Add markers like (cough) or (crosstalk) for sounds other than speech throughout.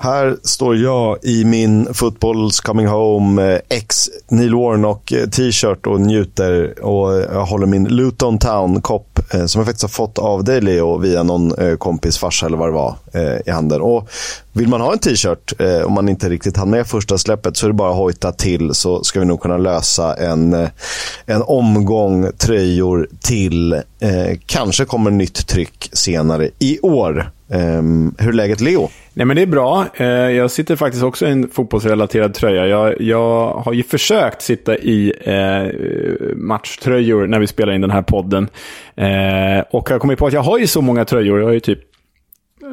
Här står jag i min Football's Coming Home eh, X Neil Warnock-t-shirt eh, och njuter. Och eh, jag håller min Luton Town-kopp som jag faktiskt har fått av dig Leo via någon kompis farsa eller vad det var i handen. Och vill man ha en t-shirt, om man inte riktigt hann med första släppet, så är det bara att hojta till så ska vi nog kunna lösa en, en omgång tröjor till. Kanske kommer nytt tryck senare i år. Um, hur är läget Leo? Nej, men det är bra. Uh, jag sitter faktiskt också i en fotbollsrelaterad tröja. Jag, jag har ju försökt sitta i uh, matchtröjor när vi spelar in den här podden. Uh, och jag kommer på att jag har ju så många tröjor. Jag har ju typ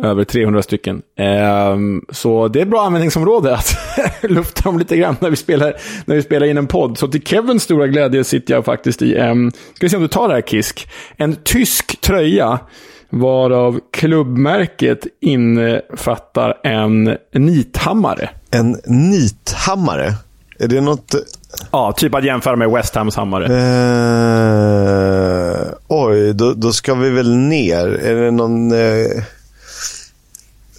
över 300 stycken. Um, så det är ett bra användningsområde att (laughs) lufta dem lite grann när vi, spelar, när vi spelar in en podd. Så till Kevins stora glädje sitter jag faktiskt i en, ska vi se om du tar det här Kisk, en tysk tröja varav klubbmärket innefattar en nithammare. En nithammare? Är det något... Ja, typ att jämföra med West Hams hammare. Eh, oj, då, då, ska vi väl ner. Är det någon... Eh...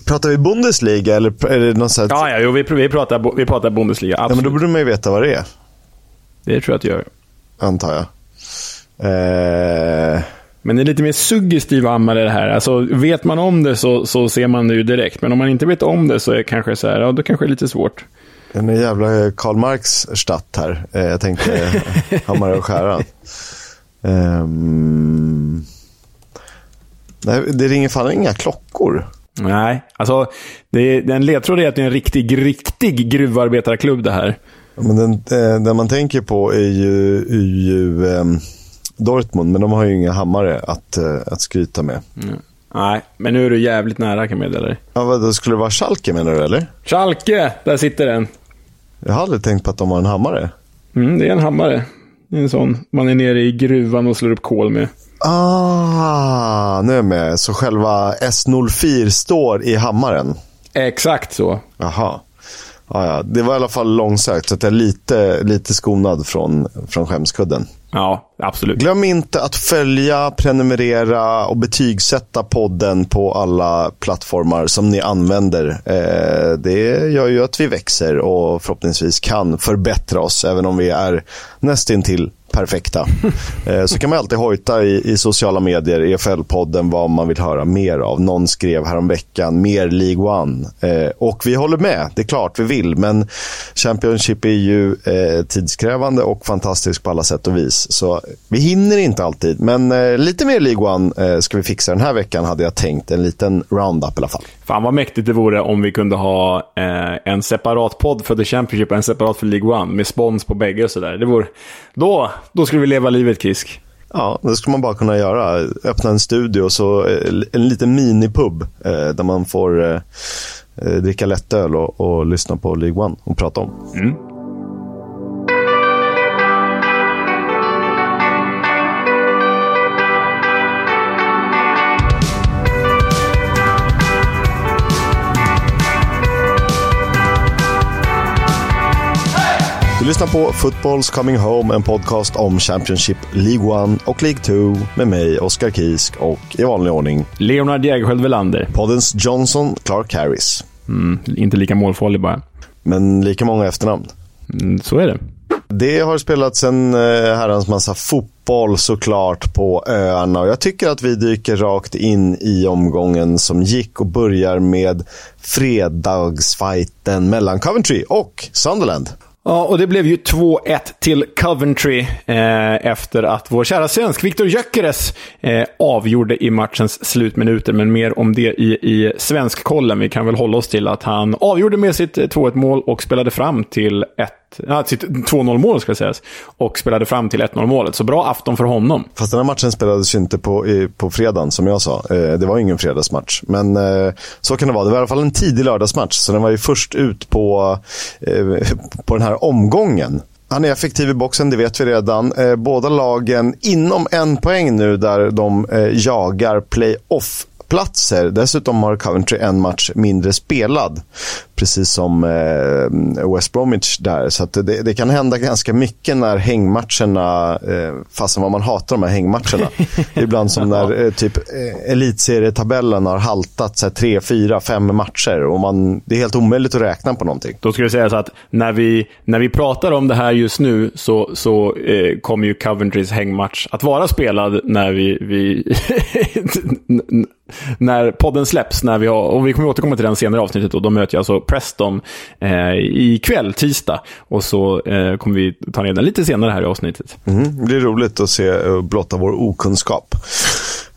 Pratar vi Bundesliga eller är det något sätt? Ja, ja jo, vi, vi, pratar, vi pratar Bundesliga. Absolut. Ja, men då borde man ju veta vad det är. Det tror jag att det gör. Antar jag. Eh... Men det är lite mer suggestiva ammare det här. Alltså, vet man om det så, så ser man det ju direkt. Men om man inte vet om det så är det kanske så här, ja, då kanske det är lite svårt. En jävla Karl Marx stadt här. Eh, jag tänkte (laughs) Hammare och skäran. Um... Nej, det ringer fan inga klockor. Nej, alltså det är, en ledtråd är att det är en riktig, riktig gruvarbetarklubb det här. Men den, eh, den man tänker på är ju, är ju um Dortmund, men de har ju inga hammare att, uh, att skryta med. Mm. Nej, men nu är du jävligt nära kan jag meddela dig. Ja, vad, skulle det vara Schalke menar du, eller? Schalke! Där sitter den. Jag har aldrig tänkt på att de har en hammare. Mm, det är en hammare. Det är en sån man är nere i gruvan och slår upp kol med. Ah, nu är jag med. Så själva S04 står i hammaren? Exakt så. Jaha. Ja, ja. Det var i alla fall långsökt, så att jag är lite, lite skonad från, från skämskudden. Ja, absolut. Glöm inte att följa, prenumerera och betygsätta podden på alla plattformar som ni använder. Eh, det gör ju att vi växer och förhoppningsvis kan förbättra oss, även om vi är nästintill perfekta. (laughs) Eh, så kan man alltid hojta i, i sociala medier, EFL-podden, vad man vill höra mer av. Någon skrev häromveckan, mer League One. Eh, och vi håller med, det är klart vi vill. Men Championship är ju eh, tidskrävande och fantastisk på alla sätt och vis. Så vi hinner inte alltid. Men lite mer League One ska vi fixa den här veckan, hade jag tänkt. En liten roundup i alla fall. Fan vad mäktigt det vore om vi kunde ha en separat podd för The Championship och en separat för League One. Med spons på bägge och sådär. Det vore... Då, då skulle vi leva livet Kisk. Ja, det skulle man bara kunna göra. Öppna en studio och så eh, en liten minipub eh, där man får eh, eh, dricka lättöl och, och lyssna på League One och prata om. Mm. Du lyssnar på Footballs Coming Home, en podcast om Championship, League 1 och League 2 med mig, Oskar Kisk och i vanlig ordning Leonard Jägerskiöld Welander. Poddens Johnson Clark Harris. Mm, inte lika målfarlig bara. Men lika många efternamn. Mm, så är det. Det har spelats en eh, herrans massa fotboll såklart på öarna och jag tycker att vi dyker rakt in i omgången som gick och börjar med fredagsfighten mellan Coventry och Sunderland. Ja, och det blev ju 2-1 till Coventry eh, efter att vår kära svensk Viktor Gyökeres eh, avgjorde i matchens slutminuter. Men mer om det i, i svenskkollen. Vi kan väl hålla oss till att han avgjorde med sitt eh, 2-1 mål och spelade fram till ett ja, sitt 2-0-mål ska sägas. Och spelade fram till 1-0-målet. Så bra afton för honom. Fast den här matchen spelades ju inte på, i, på fredagen, som jag sa. Eh, det var ingen fredagsmatch. Men eh, så kan det vara. Det var i alla fall en tidig lördagsmatch. Så den var ju först ut på, eh, på den här omgången. Han är effektiv i boxen, det vet vi redan. Eh, båda lagen inom en poäng nu där de eh, jagar playoff platser. Dessutom har Coventry en match mindre spelad. precis som eh, West Bromwich där. Så det, det, kan hända ganska mycket när hängmatcherna, eh, fastän vad man hatar de här hängmatcherna. (laughs) Ibland som när eh, typ eh, elitserietabellen har haltat så här, tre, fyra, fem matcher och man, det är helt omöjligt att räkna på någonting. Då skulle jag säga så att när vi, när vi pratar om det här just nu så, så eh, kommer ju Coventrys hängmatch att vara spelad när vi, vi (laughs) när podden släpps, när vi har, och vi kommer återkomma till den senare avsnittet, och då möter jag alltså Preston eh, ikväll, tisdag. Och så eh, kommer vi ta ner den lite senare här i avsnittet. Mm, det blir roligt att se och blotta vår okunskap.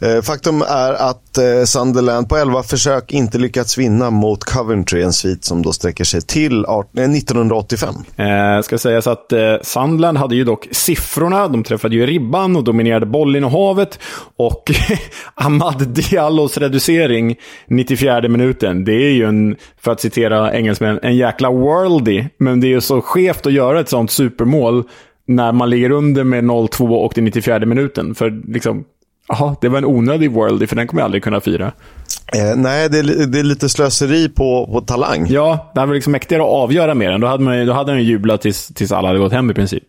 Eh, faktum är att eh, Sunderland på 11 försök inte lyckats vinna mot Coventry, en svit som då sträcker sig till 1985. Eh, eh, ska sägas att eh, Sunderland hade ju dock siffrorna. De träffade ju ribban och dominerade bollinnehavet. Och (laughs) Ahmad Diallos reducering 94 minuten, det är ju en, för att citera engelsmän, en jäkla worldie. Men det är ju så skevt att göra ett sånt supermål när man ligger under med 0-2 och det 94 minuten. För liksom, Jaha, det var en onödig worldy, för den kommer jag aldrig kunna fira. Eh, nej, det är, det är, lite slöseri på, på talang. Ja, det hade varit liksom mäktigare att avgöra med den. Då hade, man, då hade den jublat tills, tills alla hade gått hem i princip.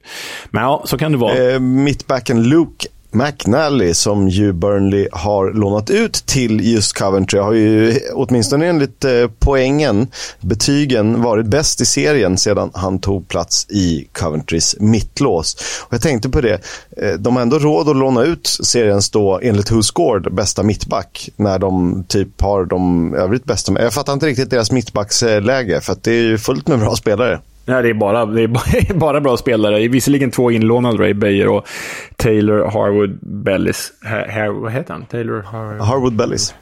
Men ja, så kan det vara. Eh, mittbacken Luke McNally som ju Burnley har lånat ut till just Coventry har ju åtminstone enligt eh, poängen, betygen, varit bäst i serien sedan han tog plats i Coventrys mittlås. Och jag tänkte på det, eh, de har ändå råd att låna ut seriens då, enligt Who Scored, bästa mittback när de typ har de övrigt bästa. Jag fattar inte riktigt deras mittbacksläge för att det är ju fullt med bra spelare. Nej, det är bara, (laughs) det är bara bra spelare. Visserligen två inlånade, Ray Bayer och Taylor Harwood Bellis. Har, vad heter han? Taylor Har Harwood Bellis.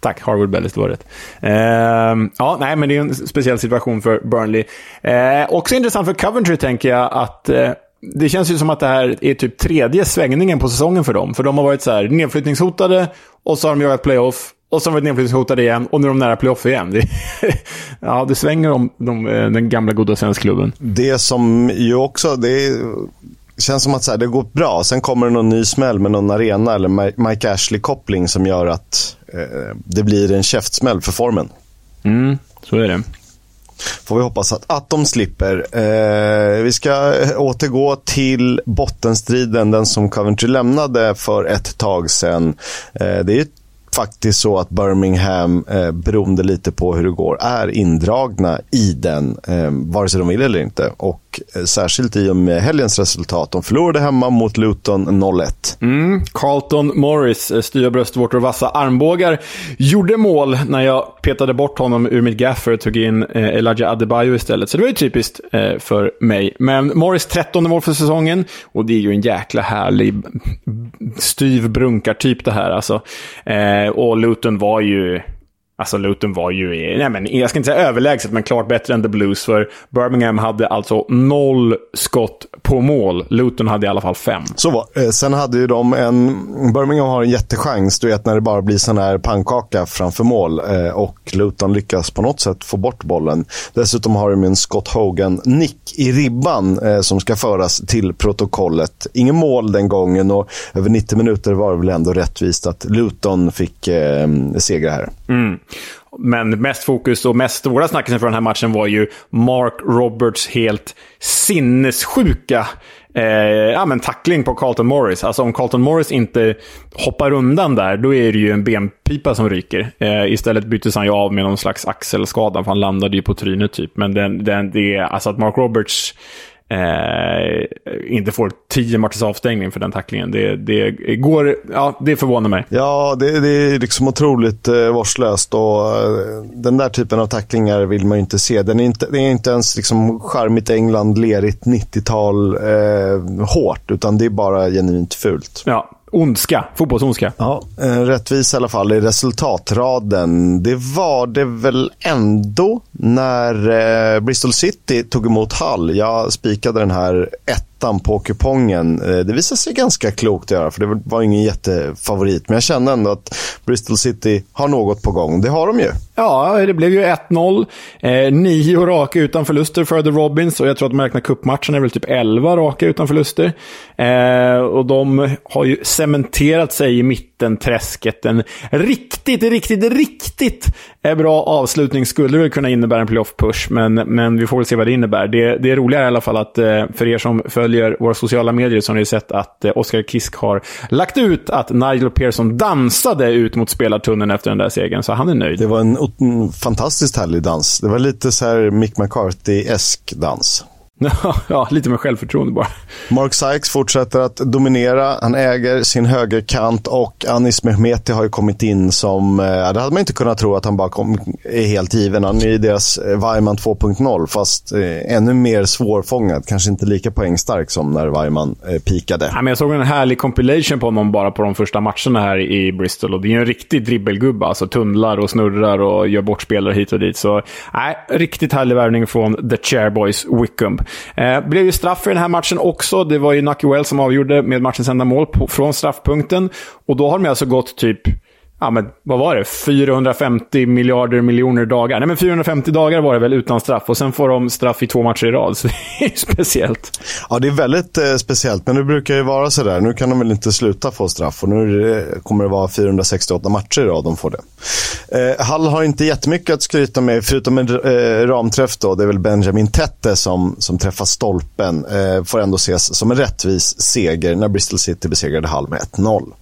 Tack, Harwood Bellis, det var rätt. Uh, ja, nej, men det är en speciell situation för Burnley. Uh, också intressant för Coventry, tänker jag, att uh, det känns ju som att det här är typ tredje svängningen på säsongen för dem. För de har varit så här nedflyttningshotade och så har de jagat playoff och så har de varit nedflyttningshotade igen och nu är de nära playoff igen. Det, (laughs) ja, det svänger om de, eh, den gamla goda svenskklubben. Det som ju också, det känns som att så här, det går bra. Sen kommer det någon ny smäll med någon arena eller Mike Ashley-koppling som gör att eh, det blir en käftsmäll för formen. Mm, så är det. Får vi hoppas att, att de slipper. Eh, vi ska återgå till bottenstriden, den som Coventry lämnade för ett tag sedan. Eh, det är faktiskt så att Birmingham, eh, beroende lite på hur det går, är indragna i den, eh, vare sig de vill eller inte. Och Eh, särskilt i och med helgens resultat. De förlorade hemma mot Luton 0-1. Mm, Carlton Morris, eh, styva bröstvårtor och vassa armbågar, gjorde mål när jag petade bort honom ur mitt gaffer och tog in eh, Elijah Adebayo istället. Så det var ju typiskt eh, för mig. Men Morris 13 mål för säsongen och det är ju en jäkla härlig styv brunkartyp det här alltså. Eh, och Luton var ju Alltså Luton var ju, nej men jag ska inte säga överlägset, men klart bättre än The Blues. För Birmingham hade alltså noll skott på mål. Luton hade i alla fall fem. Så var eh, Sen hade ju de en, Birmingham har en jättechans, du vet när det bara blir sån här pannkaka framför mål. Eh, och Luton lyckas på något sätt få bort bollen. Dessutom har de en Scott Hogan-nick i ribban eh, som ska föras till protokollet. Ingen mål den gången och över 90 minuter var det väl ändå rättvist att Luton fick eh, segra här. Mm. Men mest fokus och mest stora snackisen för den här matchen var ju Mark Roberts helt sinnessjuka eh, ja, men tackling på Carlton Morris. Alltså om Carlton Morris inte hoppar undan där, då är det ju en benpipa som ryker. Eh, istället byttes han ju av med någon slags axelskada, för han landade ju på trynet typ. Men den, den, det är alltså att Mark Roberts inte får tio matchers avstängning för den tacklingen. Det, det, går, ja, det förvånar mig. Ja, det, det är liksom otroligt eh, vårdslöst och eh, den där typen av tacklingar vill man ju inte se. Den är inte, det är inte ens liksom charmigt England, lerigt 90-tal eh, hårt, utan det är bara genuint fult. Ja, ondska. Fotbollsondska. Ja, eh, rättvis i alla fall i resultatraden. Det var det väl ändå när eh, Bristol City tog emot Hull. Jag spikade den här ettan på kupongen. Eh, det visade sig ganska klokt att göra, för det var ingen jättefavorit. Men jag kände ändå att Bristol City har något på gång. Det har de ju. Ja, det blev ju 1-0. Eh, nio raka utan förluster för The Robins och jag tror att de räknar cupmatcherna är väl typ 11 raka utan förluster. Eh, och de har ju cementerat sig i mittenträsket. En riktigt, riktigt, riktigt eh, bra avslutning skulle väl kunna innebära en playoff-push, men, men vi får väl se vad det innebär. Det, det roliga är i alla fall att eh, för er som följer våra sociala medier så har ni sett att Oskar Oscar Kisk har lagt ut att Nigel Pearson dansade ut mot spelartunneln efter den där segern, så han är nöjd. Det var en, en fantastiskt härlig dans. Det var lite så här Mick McCarthy-esk dans. (laughs) ja, lite med självförtroende bara. Mark Sykes fortsätter att dominera. Han äger sin högerkant och Anis Mehmeti har ju kommit in som... Eh, det hade man inte kunnat tro att han bara kom, är helt given. Han är ju deras eh, Weimann 2.0 fast eh, ännu mer svårfångad. Kanske inte lika poängstark som när Weimann eh, pikade. Ja, men jag såg en härlig compilation på honom bara på de första matcherna här i Bristol. Och det är en riktig dribbelgubbe. Alltså tunnlar och snurrar och gör bort spelare hit och dit. Så nej, riktigt härlig värvning från The Chairboys Wickham. Eh, blev ju straff i den här matchen också. Det var ju Nucky Wells som avgjorde med matchens enda mål på, från straffpunkten. Och då har de alltså gått typ ja, men vad var det? 450 miljarder miljoner dagar. Nej, men 450 dagar var det väl utan straff. Och sen får de straff i två matcher i rad. Så (laughs) det är speciellt. Ja, det är väldigt eh, speciellt. Men det brukar ju vara sådär. Nu kan de väl inte sluta få straff. Och nu det, kommer det vara 468 matcher i rad de får det. Eh, Hall har inte jättemycket att skryta med, förutom en eh, ramträff. Då. Det är väl Benjamin Tette som, som träffar stolpen. Eh, får ändå ses som en rättvis seger när Bristol City besegrade Hall med 1-0.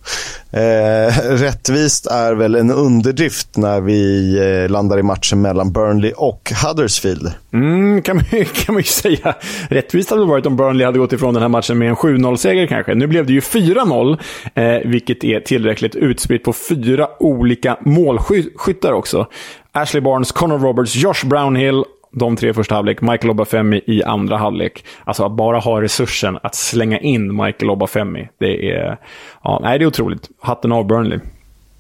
Eh, (laughs) rättvist är väl en underdrift när vi eh, landar i matchen mellan Burnley och Huddersfield. Mm, kan, man, (laughs) kan man ju säga. Rättvist hade det varit om Burnley hade gått ifrån den här matchen med en 7-0-seger kanske. Nu blev det ju 4-0, eh, vilket är tillräckligt utspritt på fyra olika målskyttar också. Ashley Barnes, Connor Roberts, Josh Brownhill de tre första halvlek, Michael Obafemi i andra halvlek. Alltså att bara ha resursen att slänga in Michael Obafemi, det är, ja, nej, det är otroligt. Hatten av Burnley.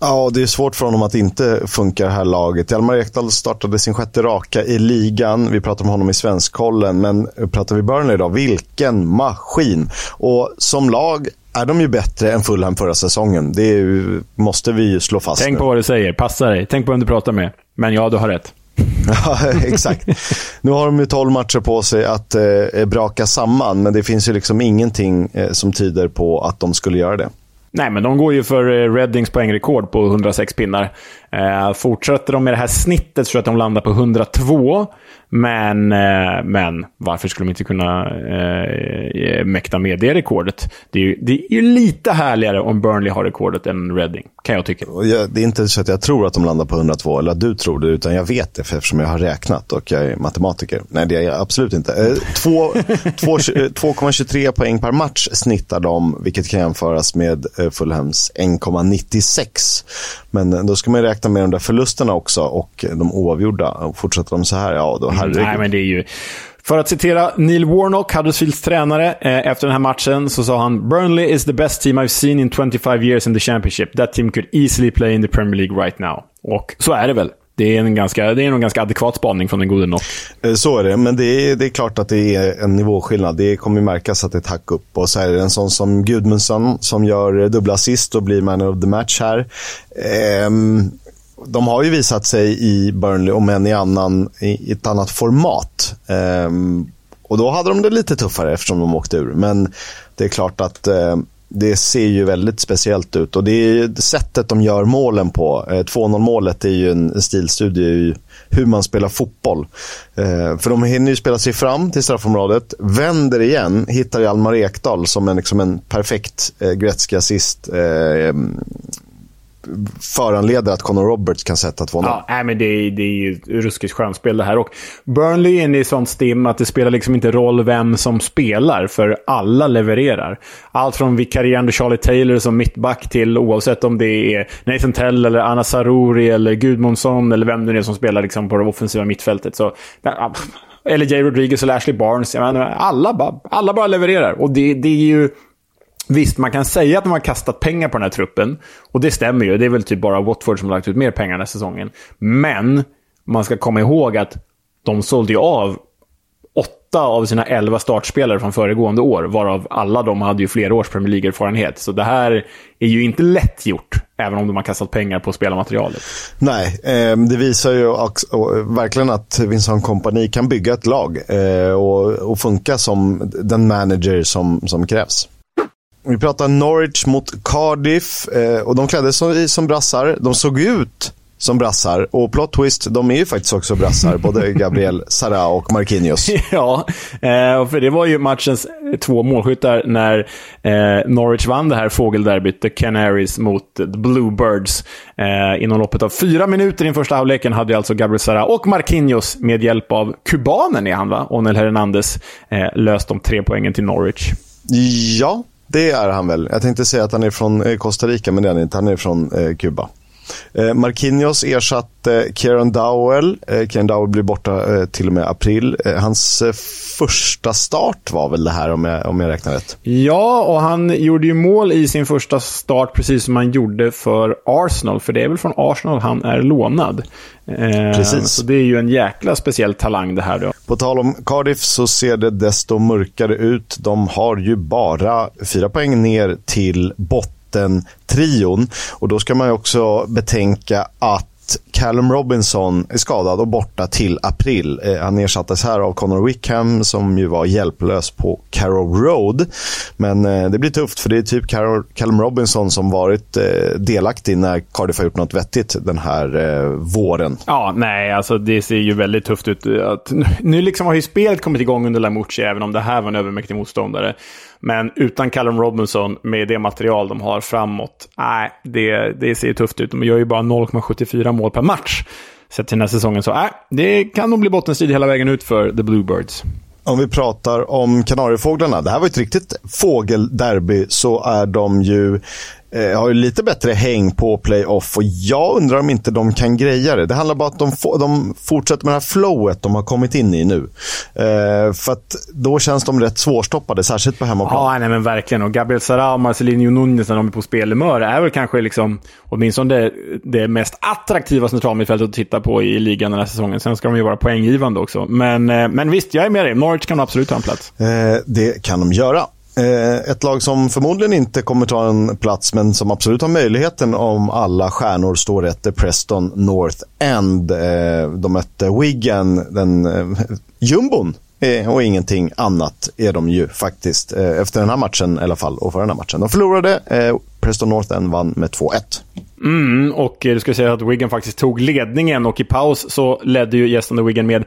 Ja, det är svårt för honom att inte funka det här laget. Hjalmar Ekdal startade sin sjätte raka i ligan. Vi pratar om honom i Svenskkollen, men pratar vi Burnley då, vilken maskin! Och som lag är de ju bättre än Fulham förra säsongen. Det ju, måste vi ju slå fast Tänk nu. på vad du säger. Passa dig. Tänk på vem du pratar med. Men ja, du har rätt. (laughs) ja, exakt. Nu har de ju 12 matcher på sig att eh, braka samman, men det finns ju liksom ingenting eh, som tyder på att de skulle göra det. Nej, men de går ju för eh, Reddings poängrekord på 106 pinnar. Eh, fortsätter de med det här snittet så att de landar på 102. Men, eh, men varför skulle de inte kunna eh, eh, mäkta med det rekordet? Det är, ju, det är ju lite härligare om Burnley har rekordet än Reading, kan jag tycka. Jag, det är inte så att jag tror att de landar på 102, eller att du tror det, utan jag vet det för eftersom jag har räknat och jag är matematiker. Nej, det är jag absolut inte. Eh, 2,23 (laughs) poäng per match snittar de, vilket kan jämföras med eh, Fulhams 1,96. Men då ska man räkna med de där förlusterna också och de oavgjorda. Fortsätter de så här, ja då herregud. Nej, men det är ju... För att citera Neil Warnock, Huddersfields tränare, eh, efter den här matchen så sa han “Burnley is the best team I've seen in 25 years in the Championship. That team could easily play in the Premier League right now.” Och så är det väl. Det är en ganska, det är en ganska adekvat spaning från den gode Nock. Eh, så är det, men det är, det är klart att det är en nivåskillnad. Det kommer märkas att det är ett hack upp. Och så är det en sån som Gudmundsson som gör dubbla assist och blir man of the match här. Ehm, de har ju visat sig i Burnley, om än i, annan, i ett annat format. Ehm, och då hade de det lite tuffare eftersom de åkte ur. Men det är klart att eh, det ser ju väldigt speciellt ut. Och det är sättet de gör målen på. Eh, 2-0 målet är ju en stilstudie i hur man spelar fotboll. Eh, för de hinner ju spela sig fram till straffområdet, vänder igen, hittar Hjalmar Ekdal som en, liksom en perfekt eh, Gretzky-assist. Eh, föranleder att Conor Roberts kan sätta 2-0. Ja, nej, men det, är, det är ju ruskigt skönspel det här. Och Burnley är inne i sånt stim att det spelar liksom inte roll vem som spelar, för alla levererar. Allt från vikarierande Charlie Taylor som mittback till oavsett om det är Nathan Tell, eller Anna Saruri eller Gudmundsson eller vem det nu är som spelar liksom på det offensiva mittfältet. Så, eller Jay Rodriguez eller Ashley Barnes. Jag menar, alla, bara, alla bara levererar. Och det, det är ju Visst, man kan säga att de har kastat pengar på den här truppen. Och det stämmer ju. Det är väl typ bara Watford som har lagt ut mer pengar den här säsongen. Men man ska komma ihåg att de sålde ju av åtta av sina elva startspelare från föregående år, varav alla de hade ju flera års Premier League-erfarenhet. Så det här är ju inte lätt gjort, även om de har kastat pengar på spelarmaterialet. Nej, eh, det visar ju också, eh, verkligen att Vincent Kompani kan bygga ett lag eh, och, och funka som den manager som, som krävs. Vi pratar Norwich mot Cardiff eh, och de kläddes som, som brassar. De såg ut som brassar. Och plot twist, de är ju faktiskt också brassar. både (laughs) Gabriel Sara och Marquinhos. (laughs) ja, eh, för det var ju matchens två målskyttar när eh, Norwich vann det här fågelderbyt, The Canaries mot The Bluebirds. Eh, inom loppet av fyra minuter i den första halvleken hade alltså Gabriel Sara och Marquinhos med hjälp av kubanen är han va? Onel Hernandez eh, löst de tre poängen till Norwich. Ja, det är han väl. Jag tänkte säga att han är från eh, Costa Rica, men det är han inte. Han är från eh, Kuba. Eh, Marquinhos ersatte Kieran Dowell. Eh, Kieran Dowell blir borta eh, till och med april. Eh, hans eh, första start var väl det här om jag, om jag räknar rätt? Ja, och han gjorde ju mål i sin första start precis som han gjorde för Arsenal. För det är väl från Arsenal han är lånad. Eh, precis. Så det är ju en jäkla speciell talang det här då. På tal om Cardiff så ser det desto mörkare ut. De har ju bara fyra poäng ner till botten trion. Och då ska man ju också betänka att Callum Robinson är skadad och borta till april. Eh, han ersattes här av Connor Wickham som ju var hjälplös på Carrow Road. Men eh, det blir tufft för det är typ Callum Robinson som varit eh, delaktig när Cardiff har gjort något vettigt den här eh, våren. Ja, nej, alltså det ser ju väldigt tufft ut. Eh, nu liksom har ju spelet kommit igång under Lamucci, även om det här var en övermäktig motståndare. Men utan Callum Robinson, med det material de har framåt, nej, det, det ser tufft ut. De gör ju bara 0,74 mål per match sett till den här säsongen. Så nej, det kan nog bli bottenstrid hela vägen ut för The Bluebirds. Om vi pratar om Kanariefåglarna, det här var ett riktigt fågelderby, så är de ju eh, har ju lite bättre häng på playoff och jag undrar om inte de kan greja det. Det handlar bara om att de, få, de fortsätter med det här flowet de har kommit in i nu. Eh, för att då känns de rätt svårstoppade, särskilt på hemmaplan. Ja, nej, men verkligen. Och Gabriel Sara och Marcelinho Nunez när de är på spelhumör är väl kanske liksom, åtminstone det, det mest attraktiva centralmittfältet att titta på i ligan den här säsongen. Sen ska de ju vara poänggivande också. Men, eh, men visst, jag är med dig. Norwich kan absolut ta en plats. Eh, det kan de göra. Eh, ett lag som förmodligen inte kommer ta en plats men som absolut har möjligheten om alla stjärnor står rätt är Preston North End. Eh, de mötte Wigan, den eh, jumbon och ingenting annat är de ju faktiskt. Efter den här matchen i alla fall och för den här matchen. De förlorade, Preston North End vann med 2-1. Mm, och du ska säga att Wigan faktiskt tog ledningen och i paus så ledde ju gästande Wigan med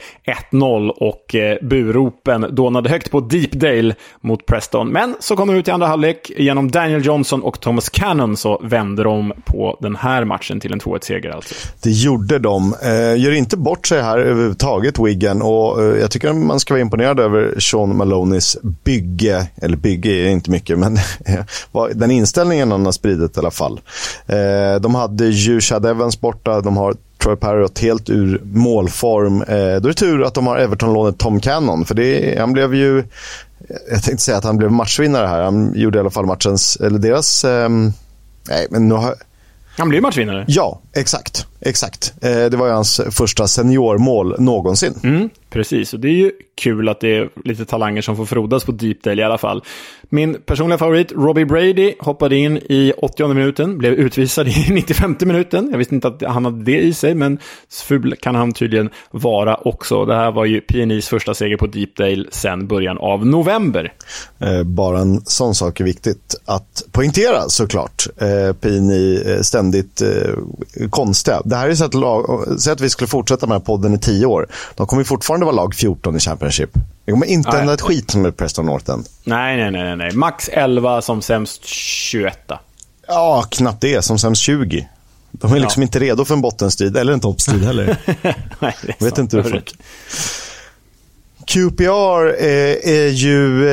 1-0 och eh, buropen dånade högt på Deepdale mot Preston. Men så kom de ut i andra halvlek. Genom Daniel Johnson och Thomas Cannon så vände de på den här matchen till en 2-1-seger alltså. Det gjorde de. Eh, gör inte bort sig här överhuvudtaget, Wigan. Och eh, jag tycker man ska vara imponerad över Sean Malonis bygge. Eller bygge är inte mycket, men (laughs) den inställningen han har spridit i alla fall. Eh, de hade ju Chad Evans borta, de har Troy Parrott helt ur målform. Eh, då är det tur att de har Everton-lånet Tom Cannon, för det, han blev ju... Jag tänkte säga att han blev matchvinnare här. Han gjorde i alla fall matchens, eller deras... Eh, nej, men nu har... Han blev matchvinnare? Ja, exakt. Exakt. Eh, det var ju hans första seniormål någonsin. Mm, precis, och det är ju kul att det är lite talanger som får frodas på Deepdale i alla fall. Min personliga favorit, Robbie Brady, hoppade in i 80 minuten, blev utvisad i (laughs) 95 minuten. Jag visste inte att han hade det i sig, men ful kan han tydligen vara också. Det här var ju PNIs första seger på Deepdale sedan början av november. Eh, bara en sån sak är viktigt att poängtera såklart. Eh, PNI ständigt konstiga det här är så att, lag, säg att vi skulle fortsätta med den här podden i tio år. De kommer fortfarande vara lag 14 i Championship. Det kommer inte hända ett skit med Preston North End. Nej, nej, nej, nej. Max 11 som sämst 21. Ja, knappt det. Som sämst 20. De är liksom ja. inte redo för en bottenstrid, eller en toppstrid heller. (laughs) nej, det är Jag vet inte hur folk... QPR är, är ju...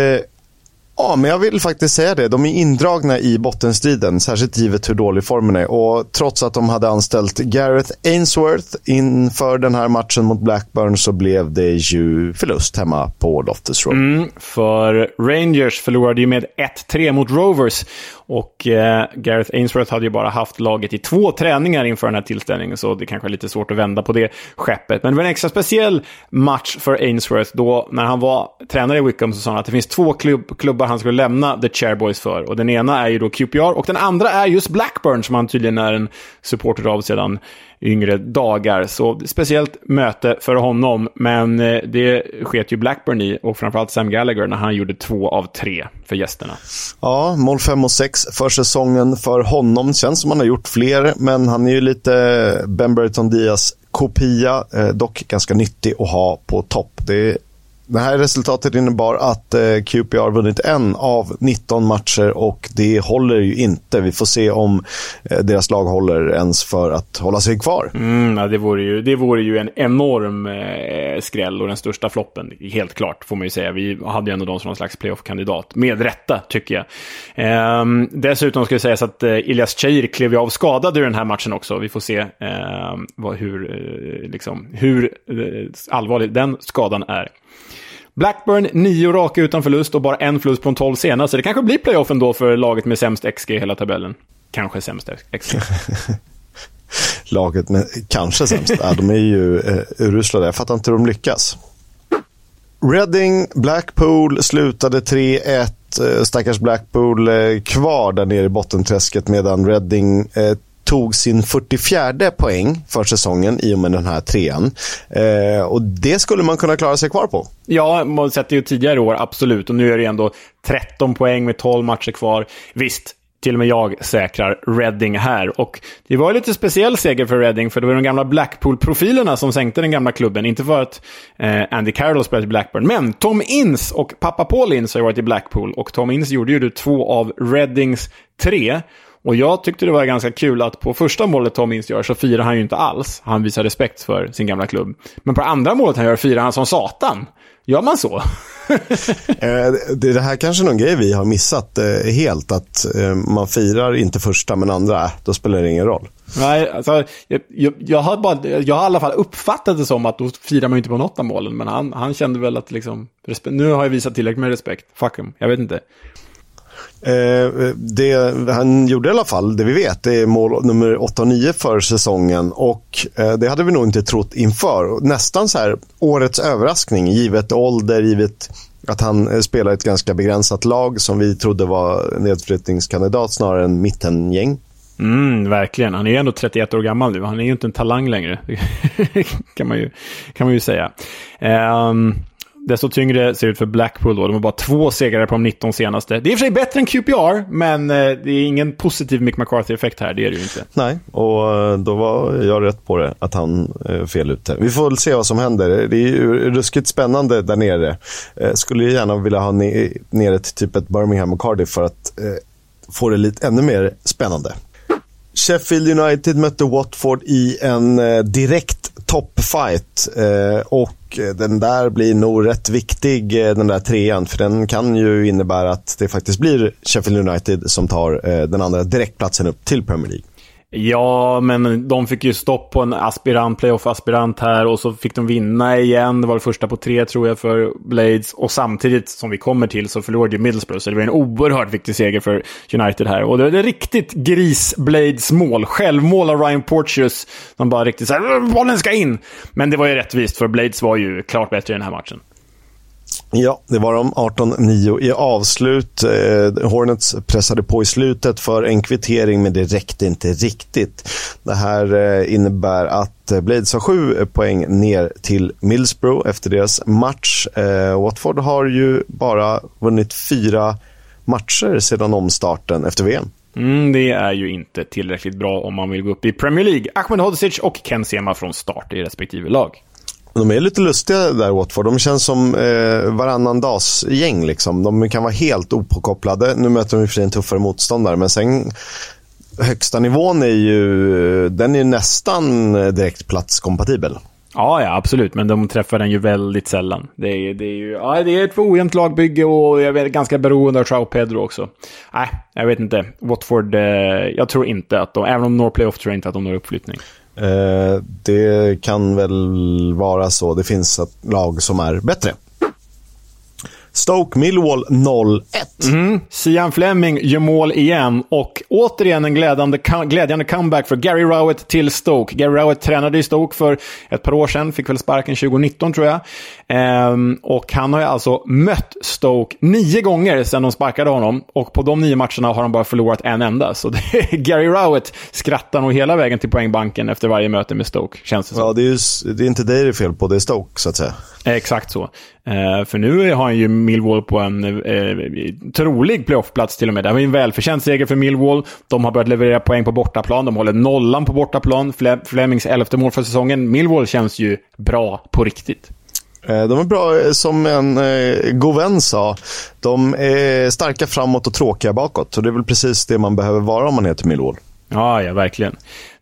Ja, men jag vill faktiskt säga det. De är indragna i bottenstriden, särskilt givet hur dålig formen är. Och trots att de hade anställt Gareth Ainsworth inför den här matchen mot Blackburn så blev det ju förlust hemma på Loftus Road. Mm, för Rangers förlorade ju med 1-3 mot Rovers. Och eh, Gareth Ainsworth hade ju bara haft laget i två träningar inför den här tillställningen, så det kanske är lite svårt att vända på det skeppet. Men det var en extra speciell match för Ainsworth då, när han var tränare i Wickham, så sa han att det finns två klubb, klubbar han skulle lämna The Chairboys för. Och den ena är ju då QPR, och den andra är just Blackburn, som han tydligen är en supporter av sedan yngre dagar. Så speciellt möte för honom, men eh, det sket ju Blackburn i och framförallt Sam Gallagher när han gjorde två av tre för gästerna. Ja, mål 5 och 6 för säsongen för honom. Känns som han har gjort fler, men han är ju lite Ben Burton Diaz kopia, eh, dock ganska nyttig att ha på topp. Det det här resultatet innebar att eh, QPR vunnit en av 19 matcher och det håller ju inte. Vi får se om eh, deras lag håller ens för att hålla sig kvar. Mm, ja, det, vore ju, det vore ju en enorm eh, skräll och den största floppen, helt klart, får man ju säga. Vi hade ju ändå dem som någon slags playoff-kandidat, med rätta, tycker jag. Ehm, dessutom ska det sägas att eh, Ilias Cheir klev ju av skadad i den här matchen också. Vi får se eh, vad, hur, eh, liksom, hur eh, allvarlig den skadan är. Blackburn, nio raka utan förlust och bara en förlust på de tolv senaste. Det kanske blir playoff ändå för laget med sämst XG i hela tabellen. Kanske sämst XG. (laughs) laget med kanske sämst? ja, de är ju eh, urusla Jag fattar inte hur de lyckas. Reading, Blackpool slutade 3-1. Eh, stackars Blackpool eh, kvar där nere i bottenträsket medan Reading eh, tog sin 44 poäng för säsongen i och med den här trean. Eh, och det skulle man kunna klara sig kvar på. Ja, man sett det ju tidigare år, absolut. Och nu är det ändå 13 poäng med 12 matcher kvar. Visst, till och med jag säkrar Reading här. Och det var lite speciell seger för Reading, för det var de gamla Blackpool-profilerna som sänkte den gamla klubben. Inte för att eh, Andy Carroll spelade i Blackburn, men Tom Ince och pappa Paul Ince har varit i Blackpool. Och Tom Ince gjorde ju två av Readings tre. Och jag tyckte det var ganska kul att på första målet Tom Ince gör så firar han ju inte alls. Han visar respekt för sin gamla klubb. Men på andra målet han gör firar han som satan. Gör man så? (laughs) (laughs) Eh, det är här kanske någon grej vi har missat eh, helt. Att eh, man firar inte första men andra, då spelar det ingen roll. Nej, alltså, jag, jag, jag, har bara, jag har i alla fall uppfattat det som att då firar man inte på något av målen. Men han, han kände väl att liksom, nu har jag visat tillräckligt med respekt. Fuck him, jag vet inte. Eh, det han gjorde i alla fall, det vi vet, det är mål nummer 8 och 9 för säsongen. Och eh, det hade vi nog inte trott inför. Nästan så här årets överraskning, givet ålder, givet att han eh, spelar ett ganska begränsat lag som vi trodde var nedflyttningskandidat snarare än mittengäng. Mm, verkligen. Han är ju ändå 31 år gammal nu. Han är ju inte en talang längre. (laughs) kan, man ju, kan man ju säga. Um, Desto tyngre ser det ut för Blackpool då. De har bara två segrar på de 19 senaste. Det är i och för sig bättre än QPR, men eh, det är ingen positiv Mick McCarthy-effekt här. Det är det ju inte. Nej, och eh, då var jag rätt på det, att han är fel ute. Vi får väl se vad som händer. Det är ju ruskigt spännande där nere. Skulle gärna vilja ha ner det till typ ett Birmingham och Cardiff för att få det lite ännu mer spännande. Sheffield United mötte Watford i en eh, direkt toppfight. Eh, och eh, den där blir nog rätt viktig, eh, den där trean. För den kan ju innebära att det faktiskt blir Sheffield United som tar eh, den andra direktplatsen upp till Premier League. Ja, men de fick ju stopp på en aspirant, playoff-aspirant här och så fick de vinna igen. Det var det första på tre tror jag för Blades. Och samtidigt som vi kommer till så förlorade ju Middlesbrough. Så det var en oerhört viktig seger för United här. Och det var ett riktigt gris-Blades-mål. Självmål av Ryan Porteous. De bara riktigt såhär, bollen ska in! Men det var ju rättvist för Blades var ju klart bättre i den här matchen. Ja, det var de 18-9 i avslut. Eh, Hornets pressade på i slutet för en kvittering, men det räckte inte riktigt. Det här eh, innebär att eh, Blades har sju poäng ner till Millsborough efter deras match. Watford har ju bara vunnit fyra matcher sedan omstarten efter VM. Mm, det är ju inte tillräckligt bra om man vill gå upp i Premier League. Ahmed Hodzic och Ken Sema från start i respektive lag. De är lite lustiga där Watford. De känns som eh, varannan dags gäng liksom. De kan vara helt opåkopplade. Nu möter de i och för sig en tuffare motståndare, men sen högsta nivån är ju, den är nästan direkt platskompatibel. Ja, ja, absolut. Men de träffar den ju väldigt sällan. Det är, det är ju ja, det är ett ojämnt lagbygge och jag är ganska beroende av Chao Pedro också. Nej, jag vet inte. Watford, eh, jag tror inte att de, även om de når playoff, tror jag inte att de når uppflyttning. Eh, det kan väl vara så. Det finns ett lag som är bättre. Stoke Millwall 0-1. Mm. Sian Fleming gör mål igen och återigen en glädjande, glädjande comeback för Gary Rowett till Stoke. Gary Rowett tränade i Stoke för ett par år sedan, fick väl sparken 2019 tror jag. Ehm, och han har ju alltså mött Stoke nio gånger sedan de sparkade honom och på de nio matcherna har han bara förlorat en enda. Så (laughs) Gary Rowett skrattar nog hela vägen till poängbanken efter varje möte med Stoke, känns det som. Ja, det är, ju, det är inte dig det är fel på, det är Stoke så att säga. Exakt så. Uh, för nu har han ju Millwall på en uh, trolig playoffplats till och med. Det var ju en välförtjänt seger för Millwall. De har börjat leverera poäng på bortaplan. De håller nollan på bortaplan. Fle Flemings elfte mål för säsongen. Millwall känns ju bra på riktigt. Eh, de är bra, som en eh, god vän sa. De är starka framåt och tråkiga bakåt. Och det är väl precis det man behöver vara om man heter Millwall. Ja, ja, verkligen.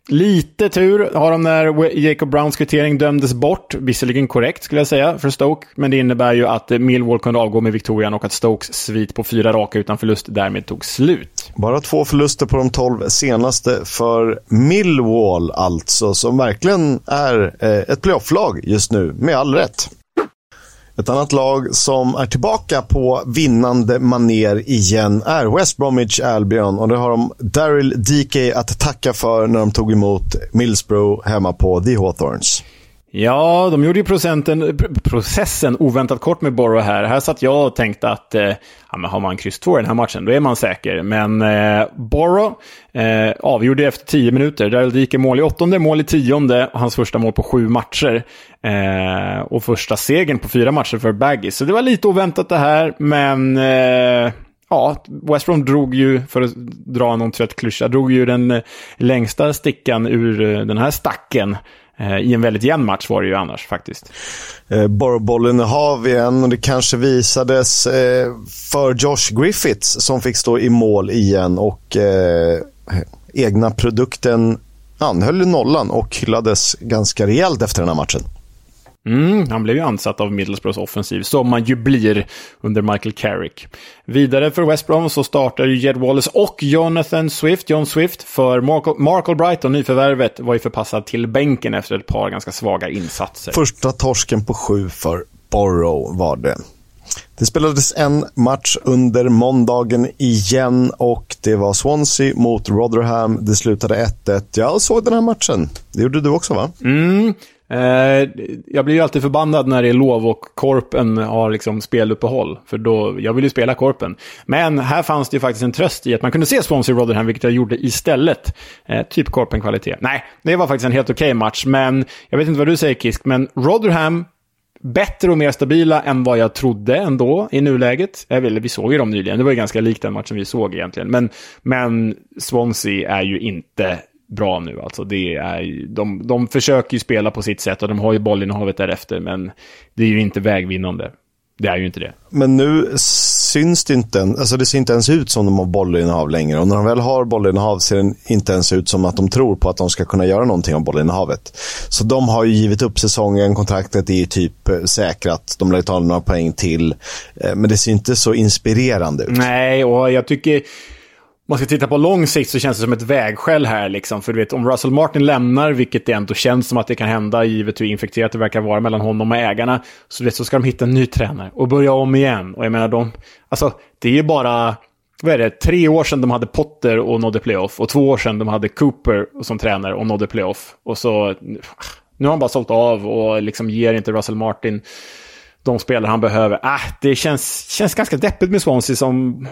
Lite tur har de när Jacob Browns kvittering dömdes bort. Visserligen korrekt skulle jag säga för Stoke, men det innebär ju att Millwall kunde avgå med Victorian och att Stokes svit på fyra raka utan förlust därmed tog slut. Bara två förluster på de tolv senaste för Millwall alltså, som verkligen är eh, ett playoff-lag just nu, med all rätt. Ett annat lag som är tillbaka på vinnande maner igen är West Bromwich Albion och det har de Daryl DK att tacka för när de tog emot Millsbro hemma på The Hawthorns. Ja, de gjorde ju procenten, processen oväntat kort med Borough här. Här satt jag och tänkte att eh, ja, men har man kryss 2 i den här matchen, då är man säker. Men eh, Borough eh, avgjorde efter tio minuter. Daryl Dike mål i åttonde, mål i tionde och hans första mål på sju matcher. Eh, och första segern på fyra matcher för Baggy. Så det var lite oväntat det här, men... Eh, ja, West Brom drog ju, för att dra någon trött klyscha, drog ju den eh, längsta stickan ur eh, den här stacken. Eh, I en väldigt jämn match var det ju annars faktiskt. Eh, Borrbollen har vi en och det kanske visades eh, för Josh Griffiths som fick stå i mål igen och eh, egna produkten anhöll nollan och hyllades ganska rejält efter den här matchen. Mm, han blev ju ansatt av Middlesbroughs offensiv, som man ju blir under Michael Carrick. Vidare för West Brom så startar ju Jed Wallace och Jonathan Swift, John Swift, för Mark, Markle Brighton, nyförvärvet, var ju förpassad till bänken efter ett par ganska svaga insatser. Första torsken på sju för Borough var det. Det spelades en match under måndagen igen och det var Swansea mot Rotherham. Det slutade 1-1. Jag såg den här matchen. Det gjorde du också va? Mm. Eh, jag blir ju alltid förbannad när det är lov och korpen har liksom speluppehåll. För då, jag vill ju spela korpen. Men här fanns det ju faktiskt en tröst i att man kunde se Swansea Rotherham, vilket jag gjorde istället. Eh, typ korpen-kvalitet. Nej, det var faktiskt en helt okej okay match. Men jag vet inte vad du säger Kisk, men Rotherham bättre och mer stabila än vad jag trodde ändå i nuläget. Eller vi såg ju dem nyligen, det var ju ganska likt den matchen vi såg egentligen. Men, men Swansea är ju inte bra nu. Alltså det är, de, de försöker ju spela på sitt sätt och de har ju bollinnehavet därefter, men det är ju inte vägvinnande. Det är ju inte det. Men nu syns det inte, alltså det ser inte ens ut som de har bollinnehav längre. Och när de väl har bollinnehav ser det inte ens ut som att de tror på att de ska kunna göra någonting av bollinnehavet. Så de har ju givit upp säsongen, kontraktet är ju typ eh, säkrat. De lär ta några poäng till. Eh, men det ser inte så inspirerande ut. Nej, och jag tycker man ska titta på lång sikt så känns det som ett vägskäl här. Liksom. För du vet, om Russell Martin lämnar, vilket det ändå känns som att det kan hända, givet hur infekterat det verkar vara mellan honom och ägarna, så, vet, så ska de hitta en ny tränare och börja om igen. Och jag menar, de, alltså, det är ju bara vad är det, tre år sedan de hade Potter och nådde playoff och två år sedan de hade Cooper som tränare och nådde playoff. Och så, nu har han bara sålt av och liksom ger inte Russell Martin de spelare han behöver. Äh, det känns, känns ganska deppigt med Swansea som